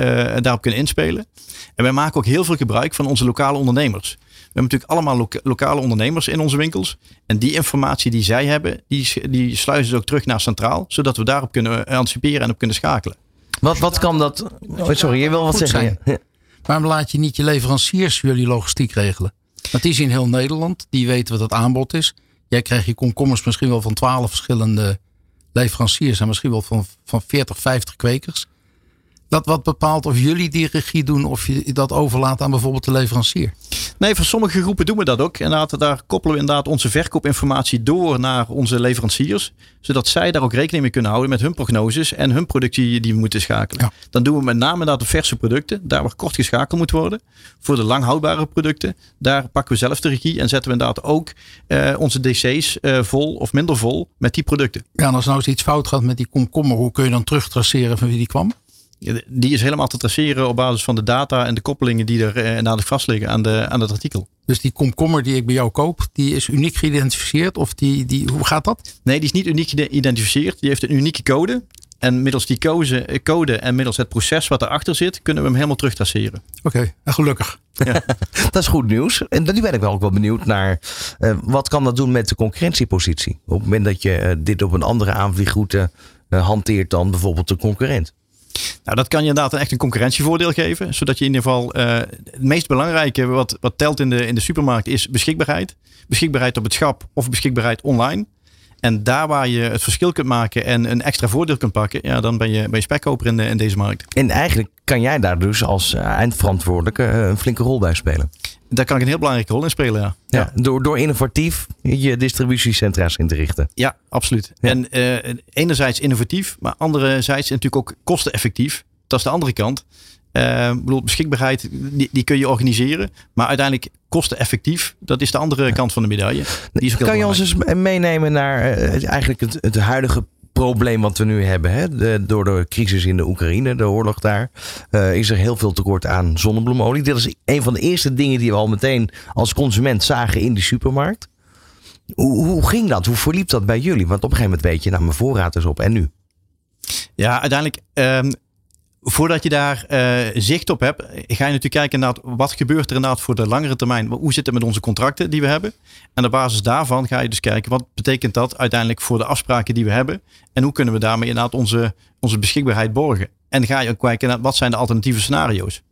daarop kunnen inspelen. En wij maken ook heel veel gebruik van onze lokale ondernemers. We hebben natuurlijk allemaal lokale ondernemers in onze winkels. En die informatie die zij hebben, die, die sluizen ze ook terug naar centraal. Zodat we daarop kunnen anticiperen en op kunnen schakelen. Wat, wat kan dat... Oh, sorry, je wil wat zeggen. Zijn. Waarom laat je niet je leveranciers jullie logistiek regelen? Want die is in heel Nederland. Die weten wat het aanbod is. Jij krijgt je komkommers misschien wel van 12 verschillende leveranciers. En misschien wel van, van 40, 50 kwekers dat wat bepaalt of jullie die regie doen of je dat overlaat aan bijvoorbeeld de leverancier? Nee, voor sommige groepen doen we dat ook. Inderdaad, daar koppelen we inderdaad onze verkoopinformatie door naar onze leveranciers. Zodat zij daar ook rekening mee kunnen houden met hun prognoses en hun productie die we moeten schakelen. Dan doen we met name inderdaad de verse producten, daar waar kort geschakeld moet worden. Voor de lang houdbare producten, daar pakken we zelf de regie en zetten we inderdaad ook uh, onze DC's uh, vol of minder vol met die producten. Ja, en als nou eens iets fout gaat met die komkommer, hoe kun je dan terugtraceren van wie die kwam? Die is helemaal te traceren op basis van de data en de koppelingen die er eh, naar de vast liggen aan, de, aan het artikel. Dus die komkommer die ik bij jou koop, die is uniek geïdentificeerd? Of die, die, hoe gaat dat? Nee, die is niet uniek geïdentificeerd. Die heeft een unieke code. En middels die code, code en middels het proces wat erachter zit, kunnen we hem helemaal terugtraceren. Oké, okay, gelukkig. Ja. dat is goed nieuws. En nu ben ik wel ook wel benieuwd naar uh, wat kan dat doen met de concurrentiepositie? Op het moment dat je uh, dit op een andere aanvliegroute uh, hanteert dan bijvoorbeeld de concurrent. Nou, dat kan je inderdaad echt een concurrentievoordeel geven. Zodat je in ieder geval uh, het meest belangrijke wat, wat telt in de, in de supermarkt is beschikbaarheid. Beschikbaarheid op het schap of beschikbaarheid online. En daar waar je het verschil kunt maken en een extra voordeel kunt pakken, ja, dan ben je, ben je spekkoper in, de, in deze markt. En eigenlijk kan jij daar dus als uh, eindverantwoordelijke uh, een flinke rol bij spelen. Daar kan ik een heel belangrijke rol in spelen, ja. ja, Door, door innovatief je distributiecentra's in te richten. Ja, absoluut. Ja. En uh, enerzijds innovatief, maar anderzijds natuurlijk ook kosteneffectief. Dat is de andere kant. Uh, bedoel, beschikbaarheid, die, die, kun je organiseren. Maar uiteindelijk kosteneffectief, dat is de andere kant van de medaille. Die kan je ons eens meenemen naar uh, eigenlijk het, het huidige probleem wat we nu hebben. Hè? Door de crisis in de Oekraïne, de oorlog daar, uh, is er heel veel tekort aan zonnebloemolie. Dit is een van de eerste dingen die we al meteen als consument zagen in de supermarkt. Hoe, ging dat? Hoe verliep dat bij jullie? Want op een gegeven moment weet je, nou mijn voorraad is op en nu? Ja, uiteindelijk um, voordat je daar uh, zicht op hebt, ga je natuurlijk kijken naar wat gebeurt er inderdaad voor de langere termijn. Hoe zit het met onze contracten die we hebben? En op basis daarvan ga je dus kijken wat betekent dat uiteindelijk voor de afspraken die we hebben. En hoe kunnen we daarmee inderdaad onze, onze beschikbaarheid borgen. En ga je ook kijken naar wat zijn de alternatieve scenario's.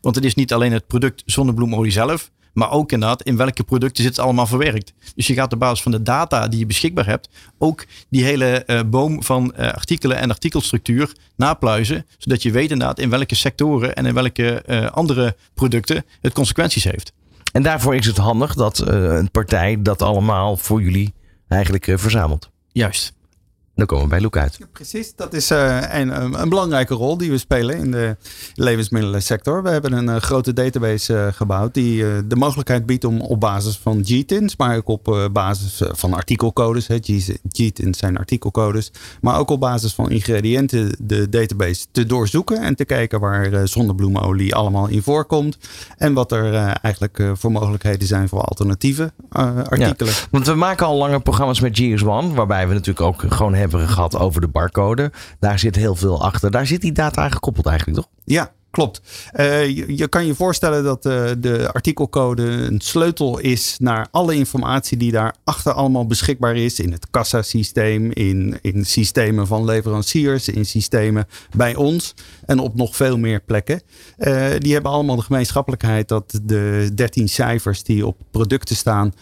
Want het is niet alleen het product zonnebloemolie zelf, maar ook inderdaad, in welke producten zit het allemaal verwerkt. Dus je gaat op basis van de data die je beschikbaar hebt, ook die hele uh, boom van uh, artikelen en artikelstructuur napluizen. Zodat je weet inderdaad in welke sectoren en in welke uh, andere producten het consequenties heeft. En daarvoor is het handig dat een partij dat allemaal voor jullie eigenlijk verzamelt. Juist. Dan komen we bij Loek uit. Precies, dat is uh, een, een, belangrijke rol die we spelen in de levensmiddelensector. We hebben een uh, grote database uh, gebouwd die de mogelijkheid biedt om op basis van GTINs, maar ook op basis van artikelcodes. GTINs zijn artikelcodes, maar ook op basis van ingrediënten de database te doorzoeken en te kijken waar zonnebloemolie allemaal in voorkomt. En wat er eigenlijk voor mogelijkheden zijn voor alternatieve artikelen. Ja, want we maken al langer programma's met GS1, waarbij we natuurlijk ook gewoon hebben hebben gehad over de barcode. Daar zit heel veel achter. Daar zit die data gekoppeld eigenlijk, toch? Ja, klopt. Uh, je, kan je voorstellen dat uh, de artikelcode een sleutel is naar alle informatie die daarachter allemaal beschikbaar is. In het kassasysteem, in, in systemen van leveranciers, in systemen bij ons en op nog veel meer plekken. Uh, die hebben allemaal de gemeenschappelijkheid dat de 13 cijfers die op producten staan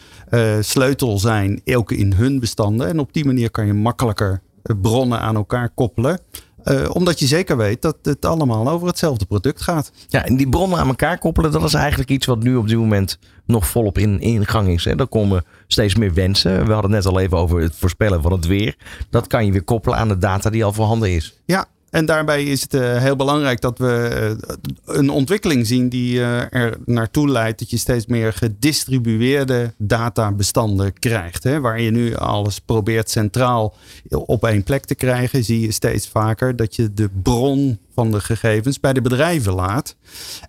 sleutel zijn, ook in hun bestanden. En op die manier kan je makkelijker bronnen aan elkaar koppelen. Uh, omdat je zeker weet dat het allemaal over hetzelfde product gaat. Ja, en die bronnen aan elkaar koppelen, dat is eigenlijk iets wat nu op dit moment nog volop in, in gang is. Hè. Er komen steeds meer wensen. We hadden het net al even over het voorspellen van het weer. Dat kan je weer koppelen aan de data die al voorhanden is. Ja, en daarbij is het uh, heel belangrijk dat we uh, een ontwikkeling zien die uh, er naartoe leidt dat je steeds meer gedistribueerde databestanden krijgt. Hè? Waar je nu alles probeert centraal op één plek te krijgen, zie je steeds vaker dat je de bron van de gegevens bij de bedrijven laat.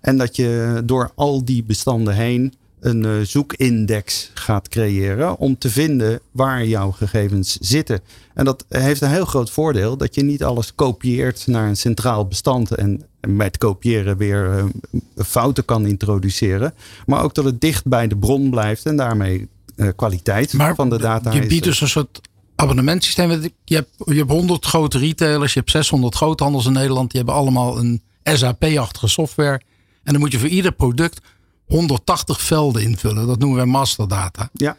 En dat je door al die bestanden heen een uh, zoekindex gaat creëren om te vinden waar jouw gegevens zitten. En dat heeft een heel groot voordeel dat je niet alles kopieert naar een centraal bestand en met kopiëren weer uh, fouten kan introduceren, maar ook dat het dicht bij de bron blijft en daarmee uh, kwaliteit maar van de data. Je biedt dus een soort abonnementsysteem. Je hebt, je hebt 100 grote retailers, je hebt 600 groothandels in Nederland, die hebben allemaal een SAP-achtige software. En dan moet je voor ieder product 180 velden invullen. Dat noemen we masterdata. Ja.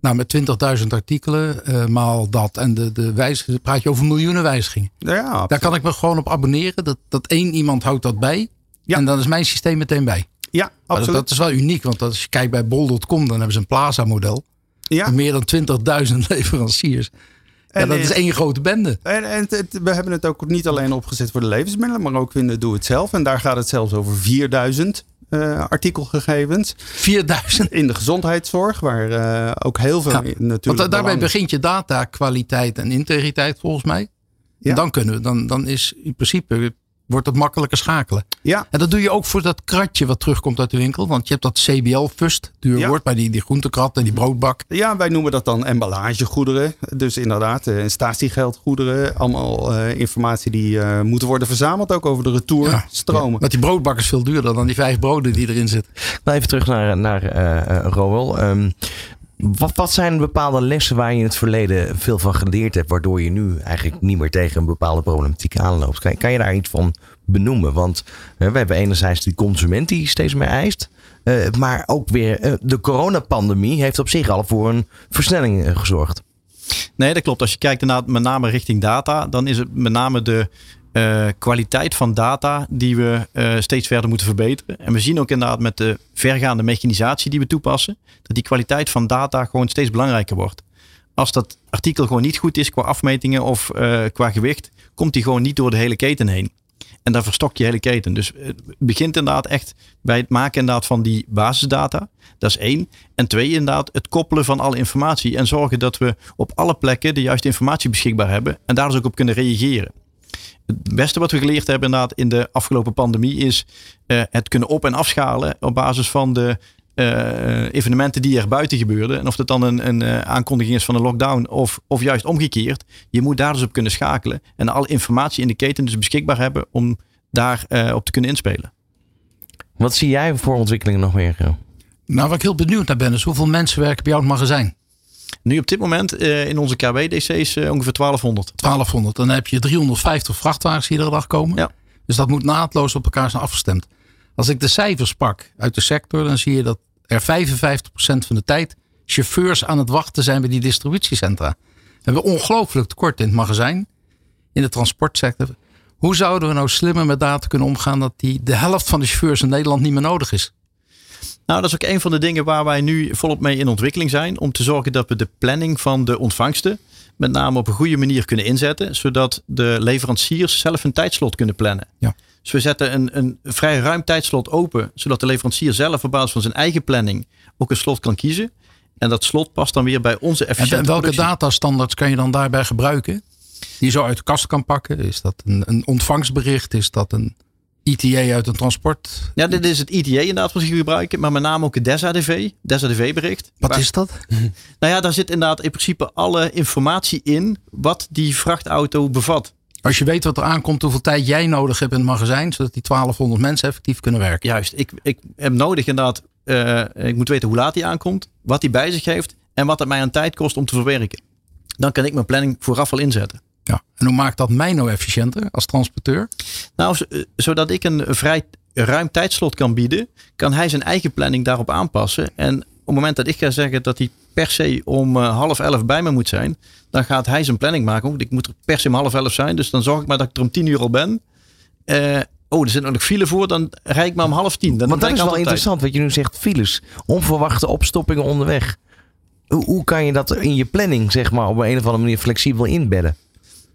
Nou, met 20.000 artikelen uh, maal dat. En de, de wijzigingen, praat je over miljoenen wijzigingen. Ja, Daar kan ik me gewoon op abonneren. Dat, dat één iemand houdt dat bij. Ja. En dan is mijn systeem meteen bij. Ja, absoluut. Dat, dat, is wel uniek. Want als je kijkt bij bol.com, dan hebben ze een Plaza-model. Ja. Meer dan 20.000 leveranciers. En ja, dat is één grote bende. En, en het, we hebben het ook niet alleen opgezet voor de levensmiddelen, maar ook in de Doe Het Zelf. En daar gaat het zelfs over 4000 uh, artikelgegevens. 4000? In de gezondheidszorg, waar uh, ook heel veel ja, natuurlijk. Want daarbij begint je data kwaliteit en integriteit volgens mij. Ja. En dan kunnen we, dan, dan is in principe wordt het makkelijker schakelen. Ja. En dat doe je ook voor dat kratje wat terugkomt uit de winkel. Want je hebt dat CBL-fust, duur ja. woord, bij die, die groentekrat en die broodbak. Ja, wij noemen dat dan emballagegoederen. Dus inderdaad, uh, statiegeldgoederen. Allemaal uh, informatie die uh, moeten worden verzameld, ook over de retourstromen. Ja. Want die broodbak is veel duurder dan die vijf broden die erin zitten. Nou, even terug naar, naar Roel. Um, wat, wat, zijn bepaalde lessen waar je in het verleden veel van geleerd hebt, waardoor je nu eigenlijk niet meer tegen een bepaalde problematiek aanloopt? Kan, kan je daar iets van benoemen? Want we hebben enerzijds die consument die steeds meer eist, uh, maar ook weer uh, de coronapandemie heeft op zich al voor een versnelling gezorgd. Nee, dat klopt. Als je kijkt met name richting data, dan is het met name de uh, kwaliteit van data die we uh, steeds verder moeten verbeteren. En we zien ook inderdaad met de vergaande mechanisatie die we toepassen, dat die kwaliteit van data gewoon steeds belangrijker wordt. Als dat artikel gewoon niet goed is qua afmetingen of uh, qua gewicht, komt die gewoon niet door de hele keten heen. En dan verstok je hele keten. Dus het begint inderdaad echt bij het maken inderdaad van die basisdata. Dat is één. En twee, inderdaad, het koppelen van alle informatie. En zorgen dat we op alle plekken de juiste informatie beschikbaar hebben. En daar dus ook op kunnen reageren het beste wat we geleerd hebben inderdaad in de afgelopen pandemie is uh, het kunnen op- en afschalen op basis van de uh, evenementen die er buiten gebeurden. En of dat dan een, een uh, aankondiging is van een lockdown of, of juist omgekeerd. Je moet daar dus op kunnen schakelen en alle informatie in de keten dus beschikbaar hebben om daar op te kunnen inspelen. Wat zie jij voor ontwikkelingen nog meer? Nou, wat ik heel benieuwd naar ben, is hoeveel mensen werken bij jou in het magazijn? Nu op dit moment uh, in onze KW-DC's uh, ongeveer 1200. 1200. Dan heb je 350 vrachtwagens iedere dag komen. Ja. Dus dat moet naadloos op elkaar zijn afgestemd. Als ik de cijfers pak uit de sector, dan zie je dat er 55% van de tijd chauffeurs aan het wachten zijn bij die distributiecentra. We hebben ongelooflijk tekort in het magazijn, in de transportsector. Hoe zouden we nou slimmer met data kunnen omgaan dat die, de helft van de chauffeurs in Nederland niet meer nodig is? Nou, dat is ook een van de dingen waar wij nu volop mee in ontwikkeling zijn. Om te zorgen dat we de planning van de ontvangsten met name op een goede manier kunnen inzetten. Zodat de leveranciers zelf een tijdslot kunnen plannen. Ja. Dus we zetten een, een vrij ruim tijdslot open. Zodat de leverancier zelf op basis van zijn eigen planning ook een slot kan kiezen. En dat slot past dan weer bij onze En efficiënte welke productie. datastandaards kan je dan daarbij gebruiken? Die je zo uit de kast kan pakken? Is dat een, een ontvangstbericht? Is dat een ETA uit een transport? Ja, dit is het ITA inderdaad wat we gebruiken. Maar met name ook het DESADV. DESADV-bericht. Wat is dat? Nou ja, daar zit inderdaad in principe alle informatie in wat die vrachtauto bevat. Als je weet wat er aankomt, hoeveel tijd jij nodig hebt in het magazijn, zodat die 1200 mensen effectief kunnen werken. Juist, ik, ik heb nodig inderdaad, eh, ik moet weten hoe laat hij aankomt, wat hij bij zich heeft en wat het mij aan tijd kost om te verwerken. Dan kan ik mijn planning vooraf al inzetten. Ja. En hoe maakt dat mij nou efficiënter als transporteur? Nou, eh, zodat ik een vrij ruim tijdslot kan bieden, kan hij zijn eigen planning daarop aanpassen. En op het moment dat ik ga zeggen dat hij per se om eh, half elf bij me moet zijn, dan gaat hij zijn planning maken. Want ik moet er per se om half elf zijn, dus dan zorg ik maar dat ik er om tien uur al ben. Eh, oh, er zit nog file voor, dan rijd ik maar om half tien. Dan Want dat is wel interessant wat je nu zegt. Files, onverwachte opstoppingen onderweg. Hoe, hoe kan je dat in je planning, zeg maar, op een, of andere manier flexibel inbedden?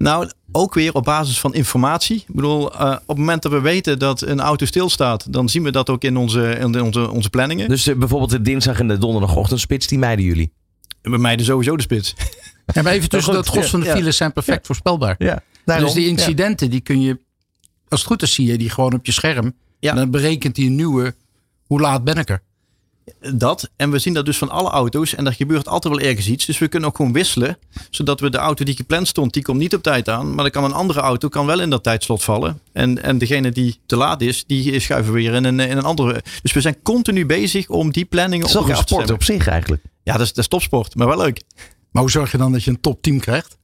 Nou, ook weer op basis van informatie. Ik bedoel, eh, op het moment dat we weten dat een auto stilstaat, dan zien we dat ook in onze, in onze, onze planningen. Dus eh, bijvoorbeeld de dinsdag en de donderdagochtendspits, die mijden jullie. Bij mij dus sowieso de spits. Ja, maar even tussen dat gros van de ja, ja. files zijn perfect voorspelbaar. Ja, dus die incidenten, die kun je, als het goed is, zie je die gewoon op je scherm. Ja. En dan berekent hij een nieuwe, hoe laat ben ik er? Dat. En we zien dat dus van alle auto's. En er gebeurt altijd wel ergens iets. Dus we kunnen ook gewoon wisselen. Zodat we de auto die gepland stond, die komt niet op tijd aan. Maar dan kan een andere auto kan wel in dat tijdslot vallen. En, en degene die te laat is, die schuiven we weer in een, in een andere. Dus we zijn continu bezig om die planningen Het is op toch een elkaar af te sport op zich eigenlijk. Ja, dat is, dat is topsport. Maar wel leuk. Maar hoe zorg je dan dat je een topteam krijgt?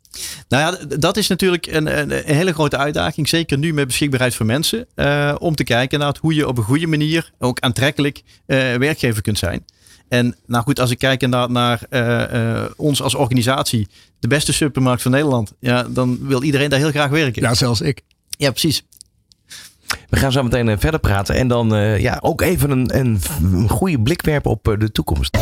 Nou ja, dat is natuurlijk een, een, een hele grote uitdaging. Zeker nu met beschikbaarheid voor mensen. eh, om te kijken naar hoe je op een goede manier ook aantrekkelijk eh, werkgever kunt zijn. En nou goed, als ik kijk inderdaad naar eh, eh, ons als organisatie, de beste supermarkt van Nederland, ja, dan wil iedereen daar heel graag werken. Ja, zelfs ik. Ja, precies. We gaan zo meteen verder praten. En dan eh, ja, ook even een, een, een goede blik werpen op de toekomst.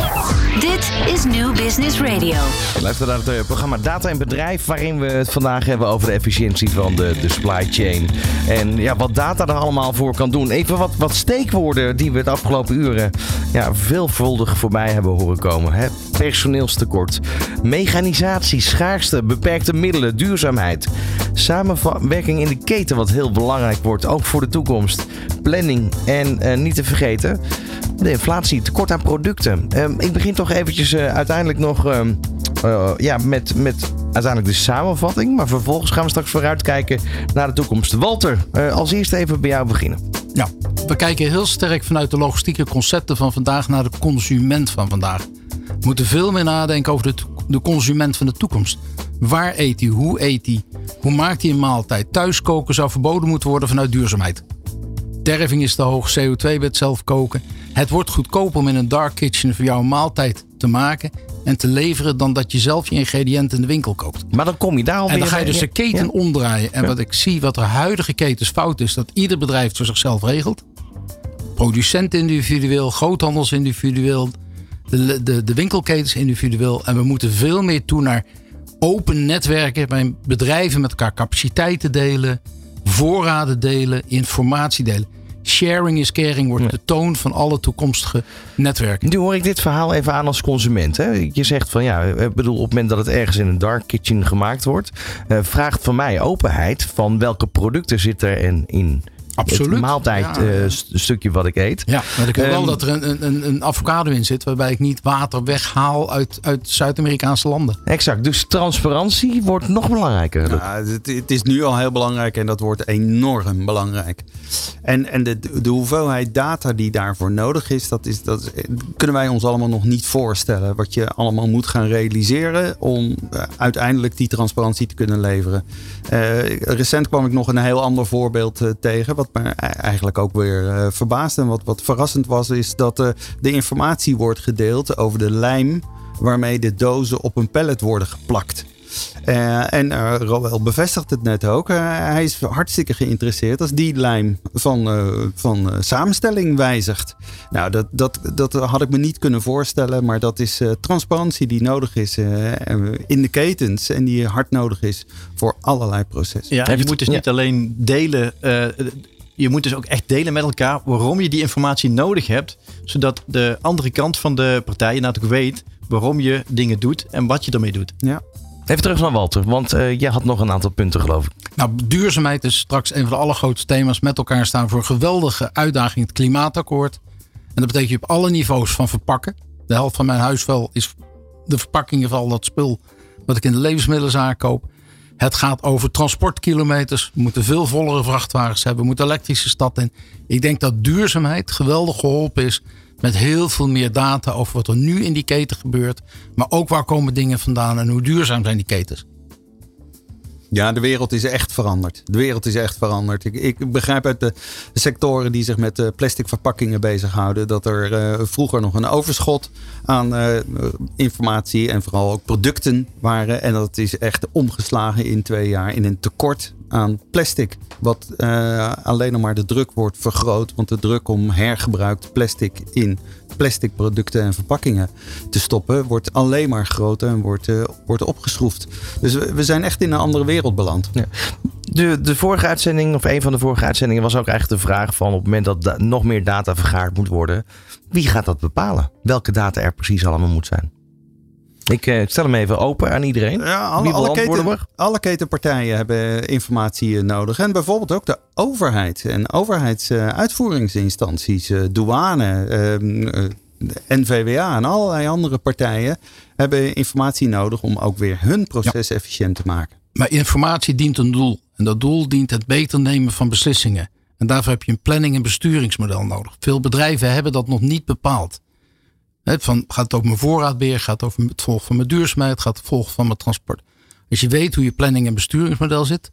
Is New Business Radio. Luister naar het eh, programma Data en Bedrijf, waarin we het vandaag hebben over de efficiëntie van de, de supply chain. En ja, wat data er allemaal voor kan doen. Even wat, wat steekwoorden die we het afgelopen uren ja, veelvuldig voorbij hebben horen komen. Hè? Personeelstekort, mechanisatie, schaarste, beperkte middelen, duurzaamheid. Samenwerking in de keten, wat heel belangrijk wordt, ook voor de toekomst. Planning en eh, niet te vergeten, de inflatie, tekort aan producten. Ehm, ik begin toch eventjes eh, uiteindelijk nog ehm, eh, ja, met, met uiteindelijk de samenvatting. Maar vervolgens gaan we straks vooruitkijken naar de toekomst. Walter, eh, als eerste even bij jou beginnen. Ja, we kijken heel sterk vanuit de logistieke concepten van vandaag naar de consument van vandaag. We moeten veel meer nadenken over de, consument van de toekomst. Waar eet hij? Hoe eet hij? Hoe maakt hij een maaltijd? Thuiskoken zou verboden moeten worden vanuit duurzaamheid. Derving is te hoog, CO2 bij het zelf koken. Het wordt goedkoper om in een dark kitchen voor jou een maaltijd te maken en te leveren dan dat je zelf je ingrediënten in de winkel koopt. Maar dan kom je daar alweer... En dan ga je dus de keten Ja. omdraaien. En wat ik zie, wat er huidige ketens fout is, dat ieder bedrijf het voor zichzelf regelt. Producent individueel, groothandels individueel, de, de, de winkelketens individueel. En we moeten veel meer toe naar open netwerken waarin bedrijven met elkaar capaciteiten delen, voorraden delen, informatie delen. Sharing is caring wordt de toon van alle toekomstige netwerken. Nu hoor ik dit verhaal even aan als consument. Hè? Je zegt van ja, ik bedoel, op het moment dat het ergens in een dark kitchen gemaakt wordt, eh, vraagt van mij openheid van welke producten zit er in, in Absoluut. het maaltijd Ja. eh, st- stukje wat ik eet. Ja, maar ik wil wel Ehm, dat er een, een, een avocado in zit waarbij ik niet water weghaal uit, uit Zuid-Amerikaanse landen. Exact, dus transparantie wordt nog belangrijker. Ja, het, het is nu al heel belangrijk en dat wordt enorm belangrijk. En, en de, de hoeveelheid data die daarvoor nodig is, dat, is, dat kunnen wij ons allemaal nog niet voorstellen. Wat je allemaal moet gaan realiseren om eh, uiteindelijk die transparantie te kunnen leveren. Eh, recent kwam ik nog een heel ander voorbeeld tegen, wat me e- eigenlijk ook weer eh verbaasde. En wat, wat verrassend was, is dat eh, de informatie wordt gedeeld over de lijm waarmee de dozen op een pallet worden geplakt. Eh, en uh, Roel bevestigt het net ook. hij is hartstikke geïnteresseerd als die lijm van, van samenstelling wijzigt. Nou, dat, dat, dat had ik me niet kunnen voorstellen. Maar dat is transparantie die nodig is in de ketens. En die hard nodig is voor allerlei processen. Ja, je moet dus niet alleen delen je moet dus ook echt delen met elkaar waarom je die informatie nodig hebt. Zodat de andere kant van de partij natuurlijk weet waarom je dingen doet en wat je ermee doet. Ja. Even terug naar Walter, want uh, jij had nog een aantal punten geloof ik. Nou, duurzaamheid is straks een van de allergrootste thema's. Met elkaar staan voor een geweldige uitdaging, het klimaatakkoord. En dat betekent je op alle niveaus van verpakken. De helft van mijn huisvuil is de verpakkingen van al dat spul wat ik in de levensmiddelenzaak koop. Het gaat over transportkilometers. We moeten veel vollere vrachtwagens hebben. We moeten elektrische stad in. Ik denk dat duurzaamheid geweldig geholpen is met heel veel meer data over wat er nu in die keten gebeurt. Maar ook waar komen dingen vandaan en hoe duurzaam zijn die ketens. Ja, de wereld is echt veranderd. De wereld is echt veranderd. Ik, ik begrijp uit de sectoren die zich met uh, plastic verpakkingen bezighouden. dat er uh, vroeger nog een overschot aan uh, informatie en vooral ook producten waren. En dat is echt omgeslagen in twee jaar in een tekort aan plastic. Wat uh, alleen maar de druk wordt vergroot. Want de druk om hergebruikt plastic in plastic producten en verpakkingen te stoppen, wordt alleen maar groter en wordt, uh, wordt opgeschroefd. Dus we, zijn echt in een andere wereld beland. Ja. De, de vorige uitzending, of een van de vorige uitzendingen, was ook eigenlijk de vraag van op het moment dat da nog meer data vergaard moet worden, wie gaat dat bepalen? Welke data er precies allemaal moet zijn? Ik uh, stel hem even open aan iedereen. Ja, alle, alle, keten, alle, ketenpartijen hebben informatie nodig. En bijvoorbeeld ook de overheid en overheidsuitvoeringsinstanties, uh, douane, uh, NVWA en allerlei andere partijen hebben informatie nodig om ook weer hun proces efficiënt te maken. Maar informatie dient een doel. En dat doel dient het beter nemen van beslissingen. En daarvoor heb je een planning- en besturingsmodel nodig. Veel bedrijven hebben dat nog niet bepaald van, gaat het over mijn voorraadbeheer, gaat het over het volgen van mijn duurzaamheid, gaat het volgen van mijn transport. Als je weet hoe je planning en besturingsmodel zit,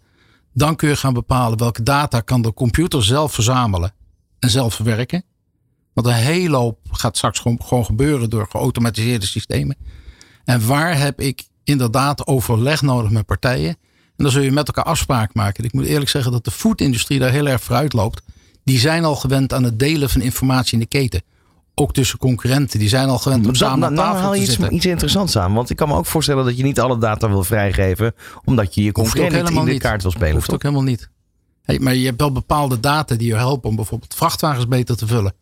dan kun je gaan bepalen welke data kan de computer zelf verzamelen en zelf verwerken. Want een hele hoop gaat straks gewoon, gewoon gebeuren door geautomatiseerde systemen. En waar heb ik inderdaad overleg nodig met partijen? En dan zul je met elkaar afspraak maken. Ik moet eerlijk zeggen dat de foodindustrie daar heel erg vooruit loopt. Die zijn al gewend aan het delen van informatie in de keten ook tussen concurrenten. Die zijn al gewend om samen aan tafel haal je iets, iets, interessants aan. Want ik kan me ook voorstellen dat je niet alle data wil vrijgeven. Omdat je je concurrenten in de kaart wil spelen. Hoeft ook helemaal niet. Hey, maar je hebt wel bepaalde data die je helpen om bijvoorbeeld vrachtwagens beter te vullen.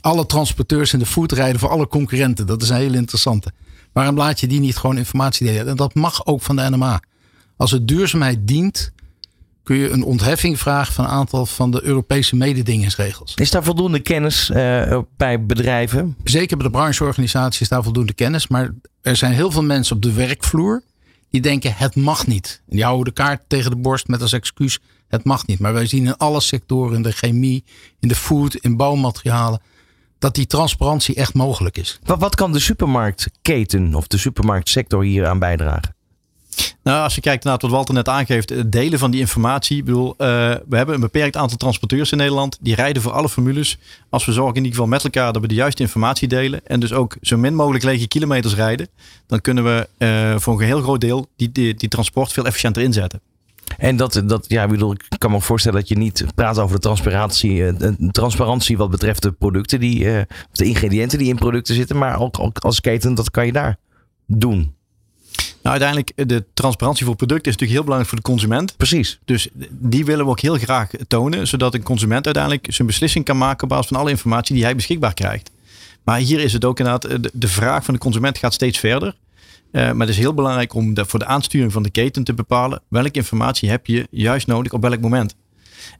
Alle transporteurs in de food rijden voor alle concurrenten. Dat is een heel interessante. Waarom laat je die niet gewoon informatie delen? En dat mag ook van de NMA. Als het duurzaamheid dient, kun je een ontheffing vragen van een aantal van de Europese mededingingsregels. Is daar voldoende kennis uh, bij bedrijven? Zeker bij de brancheorganisaties is daar voldoende kennis. Maar er zijn heel veel mensen op de werkvloer die denken het mag niet. En die houden de kaart tegen de borst met als excuus het mag niet. Maar wij zien in alle sectoren, in de chemie, in de food, in bouwmaterialen, dat die transparantie echt mogelijk is. Wat, wat kan de supermarktketen of de supermarktsector hier aan bijdragen? Nou, als je kijkt naar wat Walter net aangeeft, delen van die informatie. Ik bedoel, uh, we hebben een beperkt aantal transporteurs in Nederland. Die rijden voor alle formules. Als we zorgen in ieder geval met elkaar dat we de juiste informatie delen. En dus ook zo min mogelijk lege kilometers rijden. Dan kunnen we uh, voor een heel groot deel die, die, die transport veel efficiënter inzetten. En dat, dat ja, ik, bedoel, ik kan me voorstellen dat je niet praat over de transparantie, eh, transparantie wat betreft de producten, die, de ingrediënten die in producten zitten. Maar ook, ook als keten, dat kan je daar doen. Nou, uiteindelijk, de transparantie voor producten is natuurlijk heel belangrijk voor de consument. Precies. Dus die willen we ook heel graag tonen, zodat een consument uiteindelijk zijn beslissing kan maken op basis van alle informatie die hij beschikbaar krijgt. Maar hier is het ook inderdaad, de, de vraag van de consument gaat steeds verder. Uh, maar het is heel belangrijk om de, voor de aansturing van de keten te bepalen welke informatie heb je juist nodig op welk moment.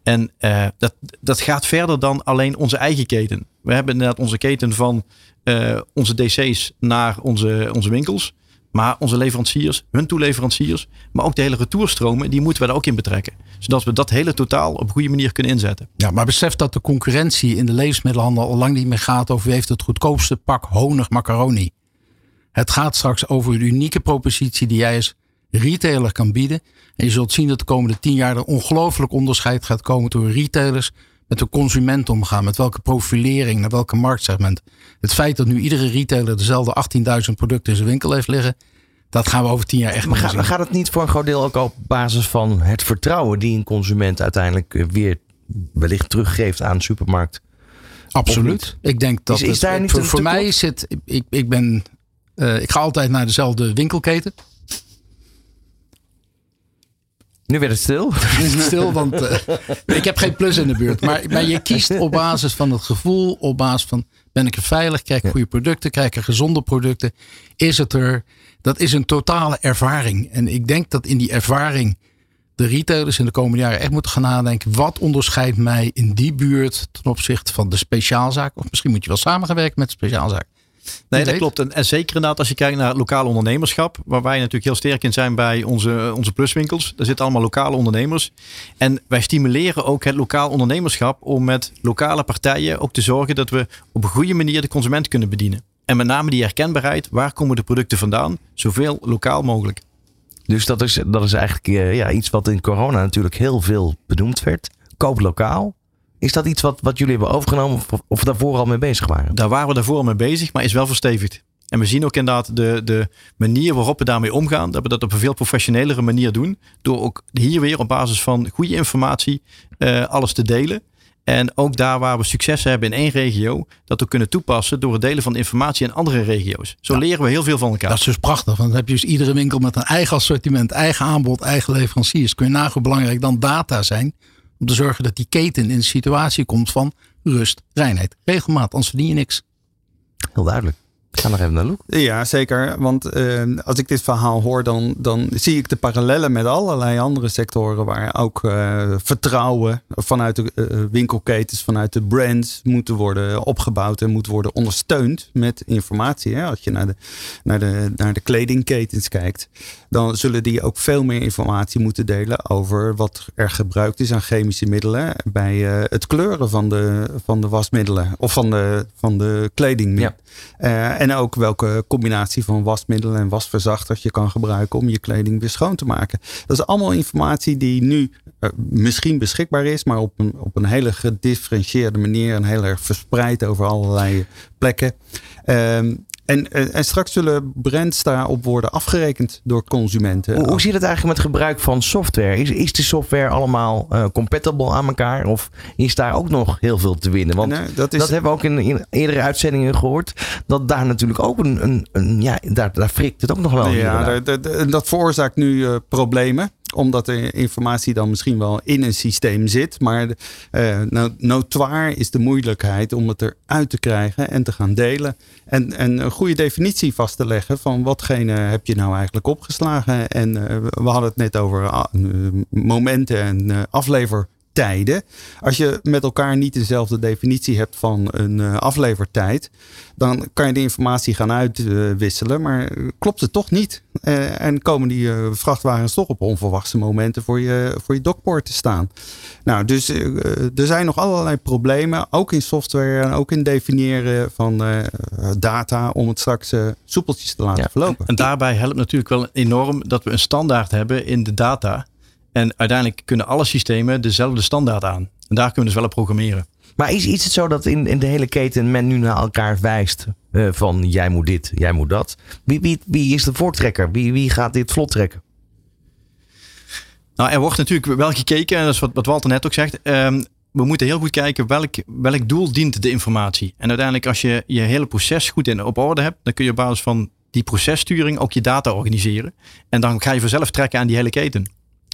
En uh, dat, dat gaat verder dan alleen onze eigen keten. We hebben inderdaad onze keten van uh, onze DC's naar onze, onze winkels. Maar onze leveranciers, hun toeleveranciers, maar ook de hele retourstromen, die moeten we daar ook in betrekken. Zodat we dat hele totaal op een goede manier kunnen inzetten. Ja, maar besef dat de concurrentie in de levensmiddelhandel al lang niet meer gaat over wie heeft het goedkoopste pak honig macaroni. Het gaat straks over een unieke propositie die jij als retailer kan bieden. En je zult zien dat de komende tien jaar er ongelooflijk onderscheid gaat komen door retailers met de consument omgaan. Met welke profilering, naar welke marktsegment. Het feit dat nu iedere retailer dezelfde 18.000 producten in zijn winkel heeft liggen. Dat gaan we over tien jaar echt Maar gaat, het niet voor een groot deel ook op basis van het vertrouwen die een consument uiteindelijk eh, weer wellicht teruggeeft aan de supermarkt? Absoluut. Ik denk dat Is- is het- daar niet voor, voor mij zit. Ik, ik ben. eh, ik ga altijd naar dezelfde winkelketen. Nu werd het stil. Stil, want eh, ik heb geen plus in de buurt. Maar, maar je kiest op basis van het gevoel, op basis van ben ik er veilig, krijg ik goede producten, krijg ik gezonde producten, is het er? Dat is een totale ervaring. En ik denk dat in die ervaring de retailers in de komende jaren echt moeten gaan nadenken. Wat onderscheidt mij in die buurt ten opzichte van de speciaalzaak? Of misschien moet je wel samengewerkt met de speciaalzaak. Nee, dat klopt. En, en zeker inderdaad als je kijkt naar lokale ondernemerschap. Waar wij natuurlijk heel sterk in zijn bij onze, onze pluswinkels. Daar zitten allemaal lokale ondernemers. En wij stimuleren ook het lokaal ondernemerschap om met lokale partijen ook te zorgen dat we op een goede manier de consument kunnen bedienen. En met name die herkenbaarheid. Waar komen de producten vandaan? Zoveel lokaal mogelijk. Dus dat is, dat is eigenlijk eh, ja, iets wat in corona natuurlijk heel veel benoemd werd. Koop lokaal. Is dat iets wat, wat jullie hebben overgenomen of, of daarvoor al mee bezig waren? Daar waren we daarvoor al mee bezig, maar is wel verstevigd. En we zien ook inderdaad de, de manier waarop we daarmee omgaan. Dat we dat op een veel professionelere manier doen. Door ook hier weer op basis van goede informatie eh, alles te delen. En ook daar waar we succes hebben in één regio, dat we kunnen toepassen door het delen van informatie in andere regio's. Zo leren we heel veel van elkaar. Dat is dus prachtig. Want dan heb je dus iedere winkel met een eigen assortiment, eigen aanbod, eigen leveranciers. Kun je nagaan hoe belangrijk dan data zijn. Om te zorgen dat die keten in een situatie komt van rust, reinheid, regelmaat. Anders verdien je niks. Heel duidelijk. Ik ga nog even naar Loek. Ja, zeker. Want eh, als ik dit verhaal hoor, dan, dan zie ik de parallellen met allerlei andere sectoren waar ook eh, vertrouwen vanuit de eh, winkelketens, vanuit de brands moeten worden opgebouwd en moet worden ondersteund met informatie. Hè? Als je naar de, naar, de, naar de kledingketens kijkt, dan zullen die ook veel meer informatie moeten delen over wat er gebruikt is aan chemische middelen bij het kleuren van de, van de wasmiddelen of van de, van de kledingmiddelen. Eh, en ook welke combinatie van wasmiddelen en wasverzachters je kan gebruiken om je kleding weer schoon te maken. Dat is allemaal informatie die nu eh, misschien beschikbaar is, maar op een, op een hele gedifferentieerde manier en heel erg verspreid over allerlei plekken. Ehm, en, en, en straks zullen brands daarop worden afgerekend door consumenten. Hoe, hoe zit het eigenlijk met gebruik van software? Is, is de software allemaal eh, compatible aan elkaar? Of is daar ook nog heel veel te winnen? Want dat, hebben we ook in, in eerdere uitzendingen gehoord. Dat daar natuurlijk ook een, een, een ja, daar, daar frikt het ook nog wel. Ja, dat, dat, dat veroorzaakt nu eh, problemen omdat de informatie dan misschien wel in een systeem zit. Maar notoir is de moeilijkheid om het eruit te krijgen en te gaan delen. En, en een goede definitie vast te leggen van watgene heb je nou eigenlijk opgeslagen. En eh, we hadden het net over ah, eh, momenten en eh, aflevertijden. Als je met elkaar niet dezelfde definitie hebt van een eh, aflevertijd, dan kan je de informatie gaan uitwisselen, maar klopt het toch niet. Eh, en komen die eh, vrachtwagens toch op onverwachte momenten voor je, voor je dokpoort te staan. Nou, dus er zijn nog allerlei problemen, ook in software en ook in definiëren van data, om het straks soepeltjes te laten Ja. verlopen. En daarbij helpt natuurlijk wel enorm dat we een standaard hebben in de data. En uiteindelijk kunnen alle systemen dezelfde standaard aan. En daar kunnen we dus wel op programmeren. Maar is, is het zo dat in, in de hele keten men nu naar elkaar wijst? eh, van jij moet dit, jij moet dat. Wie, wie, wie is de voortrekker? Wie, wie gaat dit vlot trekken? Nou, er wordt natuurlijk wel gekeken, en dat is wat, wat Walter net ook zegt. ehm, we moeten heel goed kijken welk, welk doel dient de informatie. En uiteindelijk, als je je hele proces goed in op orde hebt, dan kun je op basis van die processturing ook je data organiseren. En dan ga je vanzelf trekken aan die hele keten.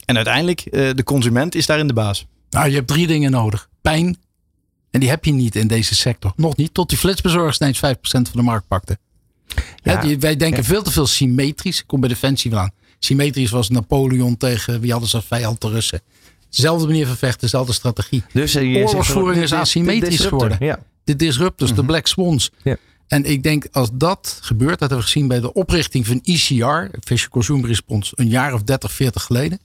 En uiteindelijk, eh, de consument is daarin de baas. Nou, je hebt drie dingen nodig. Pijn. En die heb je niet in deze sector. Nog niet. Tot die flitsbezorgers ineens 5% van de markt pakte. Ja. Wij denken Ja. veel te veel symmetrisch. Ik kom bij Defensie wel aan. Symmetrisch was Napoleon tegen wie hadden ze als vijand de Russen. Dezelfde manier van vechten, dezelfde strategie. Dus, eh, Oorlogsvoering is de- asymmetrisch geworden. Ja. De disruptors, de Black Swans. Ja. En ik denk als dat gebeurt, dat hebben we gezien bij de oprichting van ECR, Fisher Consumer Response, een jaar of 30, 40 geleden.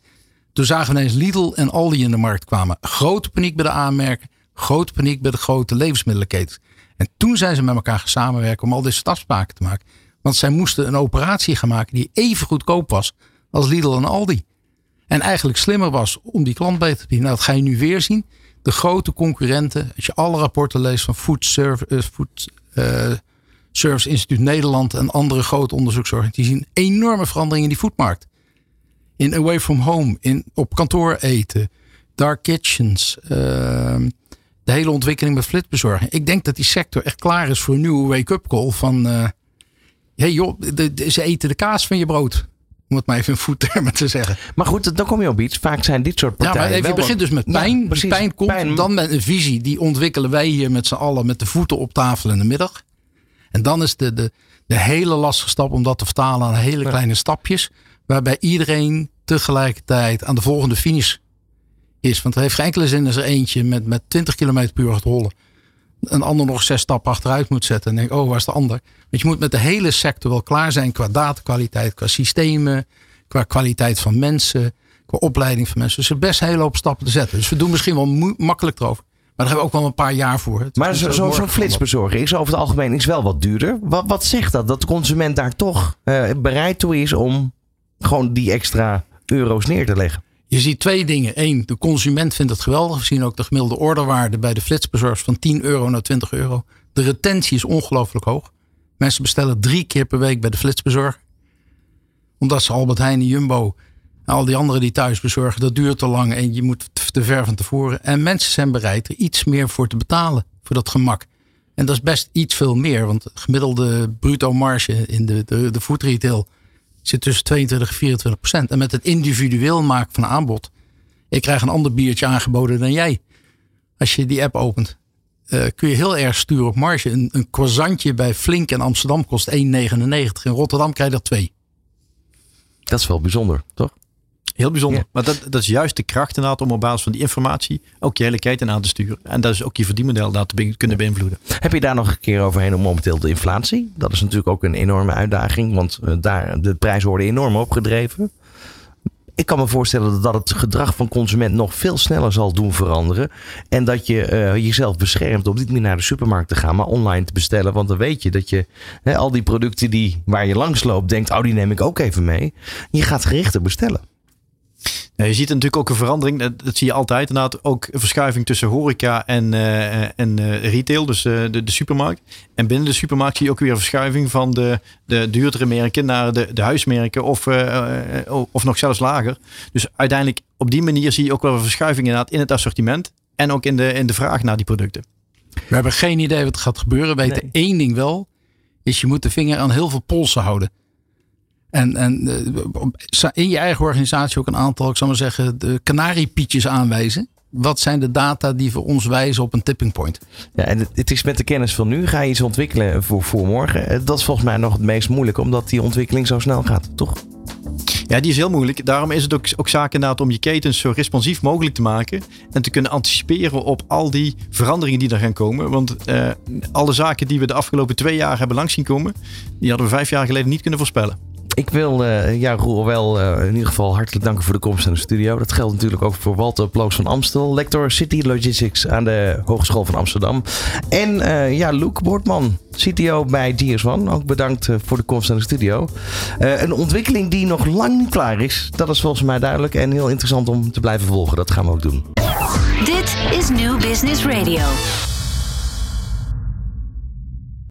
Toen zagen we ineens Lidl en Aldi in de markt kwamen. Grote paniek bij de aanmerken, grote paniek bij de grote levensmiddelenketens. En toen zijn ze met elkaar gaan samenwerken om al soort afspraken te maken. Want zij moesten een operatie gaan maken die even goedkoop was als Lidl en Aldi. En eigenlijk slimmer was om die klant beter te bedienen. Nou, dat ga je nu weer zien. De grote concurrenten, als je alle rapporten leest van food, serv- eh, food eh, Service Instituut Nederland en andere grote onderzoeksorganisaties. Die zien enorme veranderingen in die foodmarkt. In away from home, in op kantoor eten, dark kitchens, ehm, de hele ontwikkeling met flitsbezorging. Ik denk dat die sector echt klaar is voor een nieuwe wake-up call van... eh hey joh, de- de- ze eten de kaas van je brood. Om het maar even in voettermen te zeggen. Maar goed, dan kom je op iets. Vaak zijn dit soort Ja, partijen maar even, je begint dus met Ja, pijn. Precies. pijn komt Pijn. dan met een visie. Die ontwikkelen wij hier met z'n allen met de voeten op tafel in de middag. En dan is de, de, de hele lastige stap om dat te vertalen aan hele kleine stapjes. Waarbij iedereen tegelijkertijd aan de volgende finish is. Want er heeft geen enkele zin als er eentje met, met 20 km per uur gaat rollen. Een ander nog zes stappen achteruit moet zetten. En denk, oh, waar is de ander? Want je moet met de hele sector wel klaar zijn qua datakwaliteit, qua systemen, qua kwaliteit van mensen, qua opleiding van mensen. Dus er best een hele hoop stappen te zetten. Dus we doen misschien wel makkelijk erover. Maar daar hebben we ook wel een paar jaar voor. Het Maar is zo- zo- zo'n flitsbezorger is over het algemeen is wel wat duurder. Wat, wat zegt dat? Dat de consument daar toch eh, bereid toe is om gewoon die extra euro's neer te leggen. Je ziet twee dingen. Eén, de consument vindt het geweldig. We zien ook de gemiddelde orderwaarde bij de flitsbezorgers van 10 euro naar 20 euro. De retentie is ongelooflijk hoog. Mensen bestellen drie keer per week bij de flitsbezorger. Omdat ze Albert Heijn Jumbo en al die anderen die thuis bezorgen, dat duurt te lang en je moet te ver van tevoren. En mensen zijn bereid er iets meer voor te betalen, voor dat gemak. En dat is best iets veel meer, want de gemiddelde bruto marge in de, de, de food retail zit tussen 22 en 24 procent. En met het individueel maken van aanbod. Ik krijg een ander biertje aangeboden dan jij. Als je die app opent. eh, kun je heel erg sturen op marge. Een, een bij Flink in Amsterdam kost 1,99. In Rotterdam krijg je er twee. Dat is wel bijzonder, toch? Heel bijzonder. Ja. Maar dat, dat is juist de kracht inderdaad om op basis van die informatie ook je hele keten aan te sturen. En dat is ook je verdienmodel daar te kunnen beïnvloeden. Heb je daar nog een keer overheen om momenteel de inflatie? Dat is natuurlijk ook een enorme uitdaging, want eh, daar, de prijzen worden enorm opgedreven. Ik kan me voorstellen dat dat het gedrag van consument nog veel sneller zal doen veranderen. En dat je eh, jezelf beschermt om niet meer naar de supermarkt te gaan, maar online te bestellen. Want dan weet je dat je al die producten die, waar je langs loopt, denkt, oh die neem ik ook even mee. Je gaat gerichter bestellen. Ja, je ziet natuurlijk ook een verandering. Dat, dat zie je altijd. Inderdaad ook een verschuiving tussen horeca en, eh, en eh, retail. Dus eh, de, de supermarkt. En binnen de supermarkt zie je ook weer een verschuiving van de, de duurdere merken naar de, de huismerken. Of, of nog zelfs lager. Dus uiteindelijk op die manier zie je ook wel een verschuiving inderdaad in het assortiment. En ook in de, in de vraag naar die producten. We hebben geen idee wat er gaat gebeuren. We weten één ding wel. Is je moet de vinger aan heel veel polsen houden. En, en eh, in je eigen organisatie ook een aantal, ik zal maar zeggen, de kanariepietjes aanwijzen. Wat zijn de data die voor ons wijzen op een tipping point? Ja, en het, het is met de kennis van nu, ga je iets ontwikkelen voor, voor morgen. Eh, Dat is volgens mij nog het meest moeilijk, omdat die ontwikkeling zo snel gaat, toch? Ja, die is heel moeilijk. Daarom is het ook, ook zaak inderdaad om je ketens zo responsief mogelijk te maken. En te kunnen anticiperen op al die veranderingen die er gaan komen. Want eh, alle zaken die we de afgelopen twee jaar hebben langs zien komen, die hadden we vijf jaar geleden niet kunnen voorspellen. Ik wil eh ja, Roel wel eh, in ieder geval hartelijk danken voor de komst naar de studio. Dat geldt natuurlijk ook voor Walter Ploos van Amstel, lector City Logistics aan de Hogeschool van Amsterdam. En eh, ja, Luc Boortman, CTO bij GS1. Ook bedankt voor de komst naar de studio. Een ontwikkeling die nog lang niet klaar is. Dat is volgens mij duidelijk en heel interessant om te blijven volgen. Dat gaan we ook doen. Dit is New Business Radio.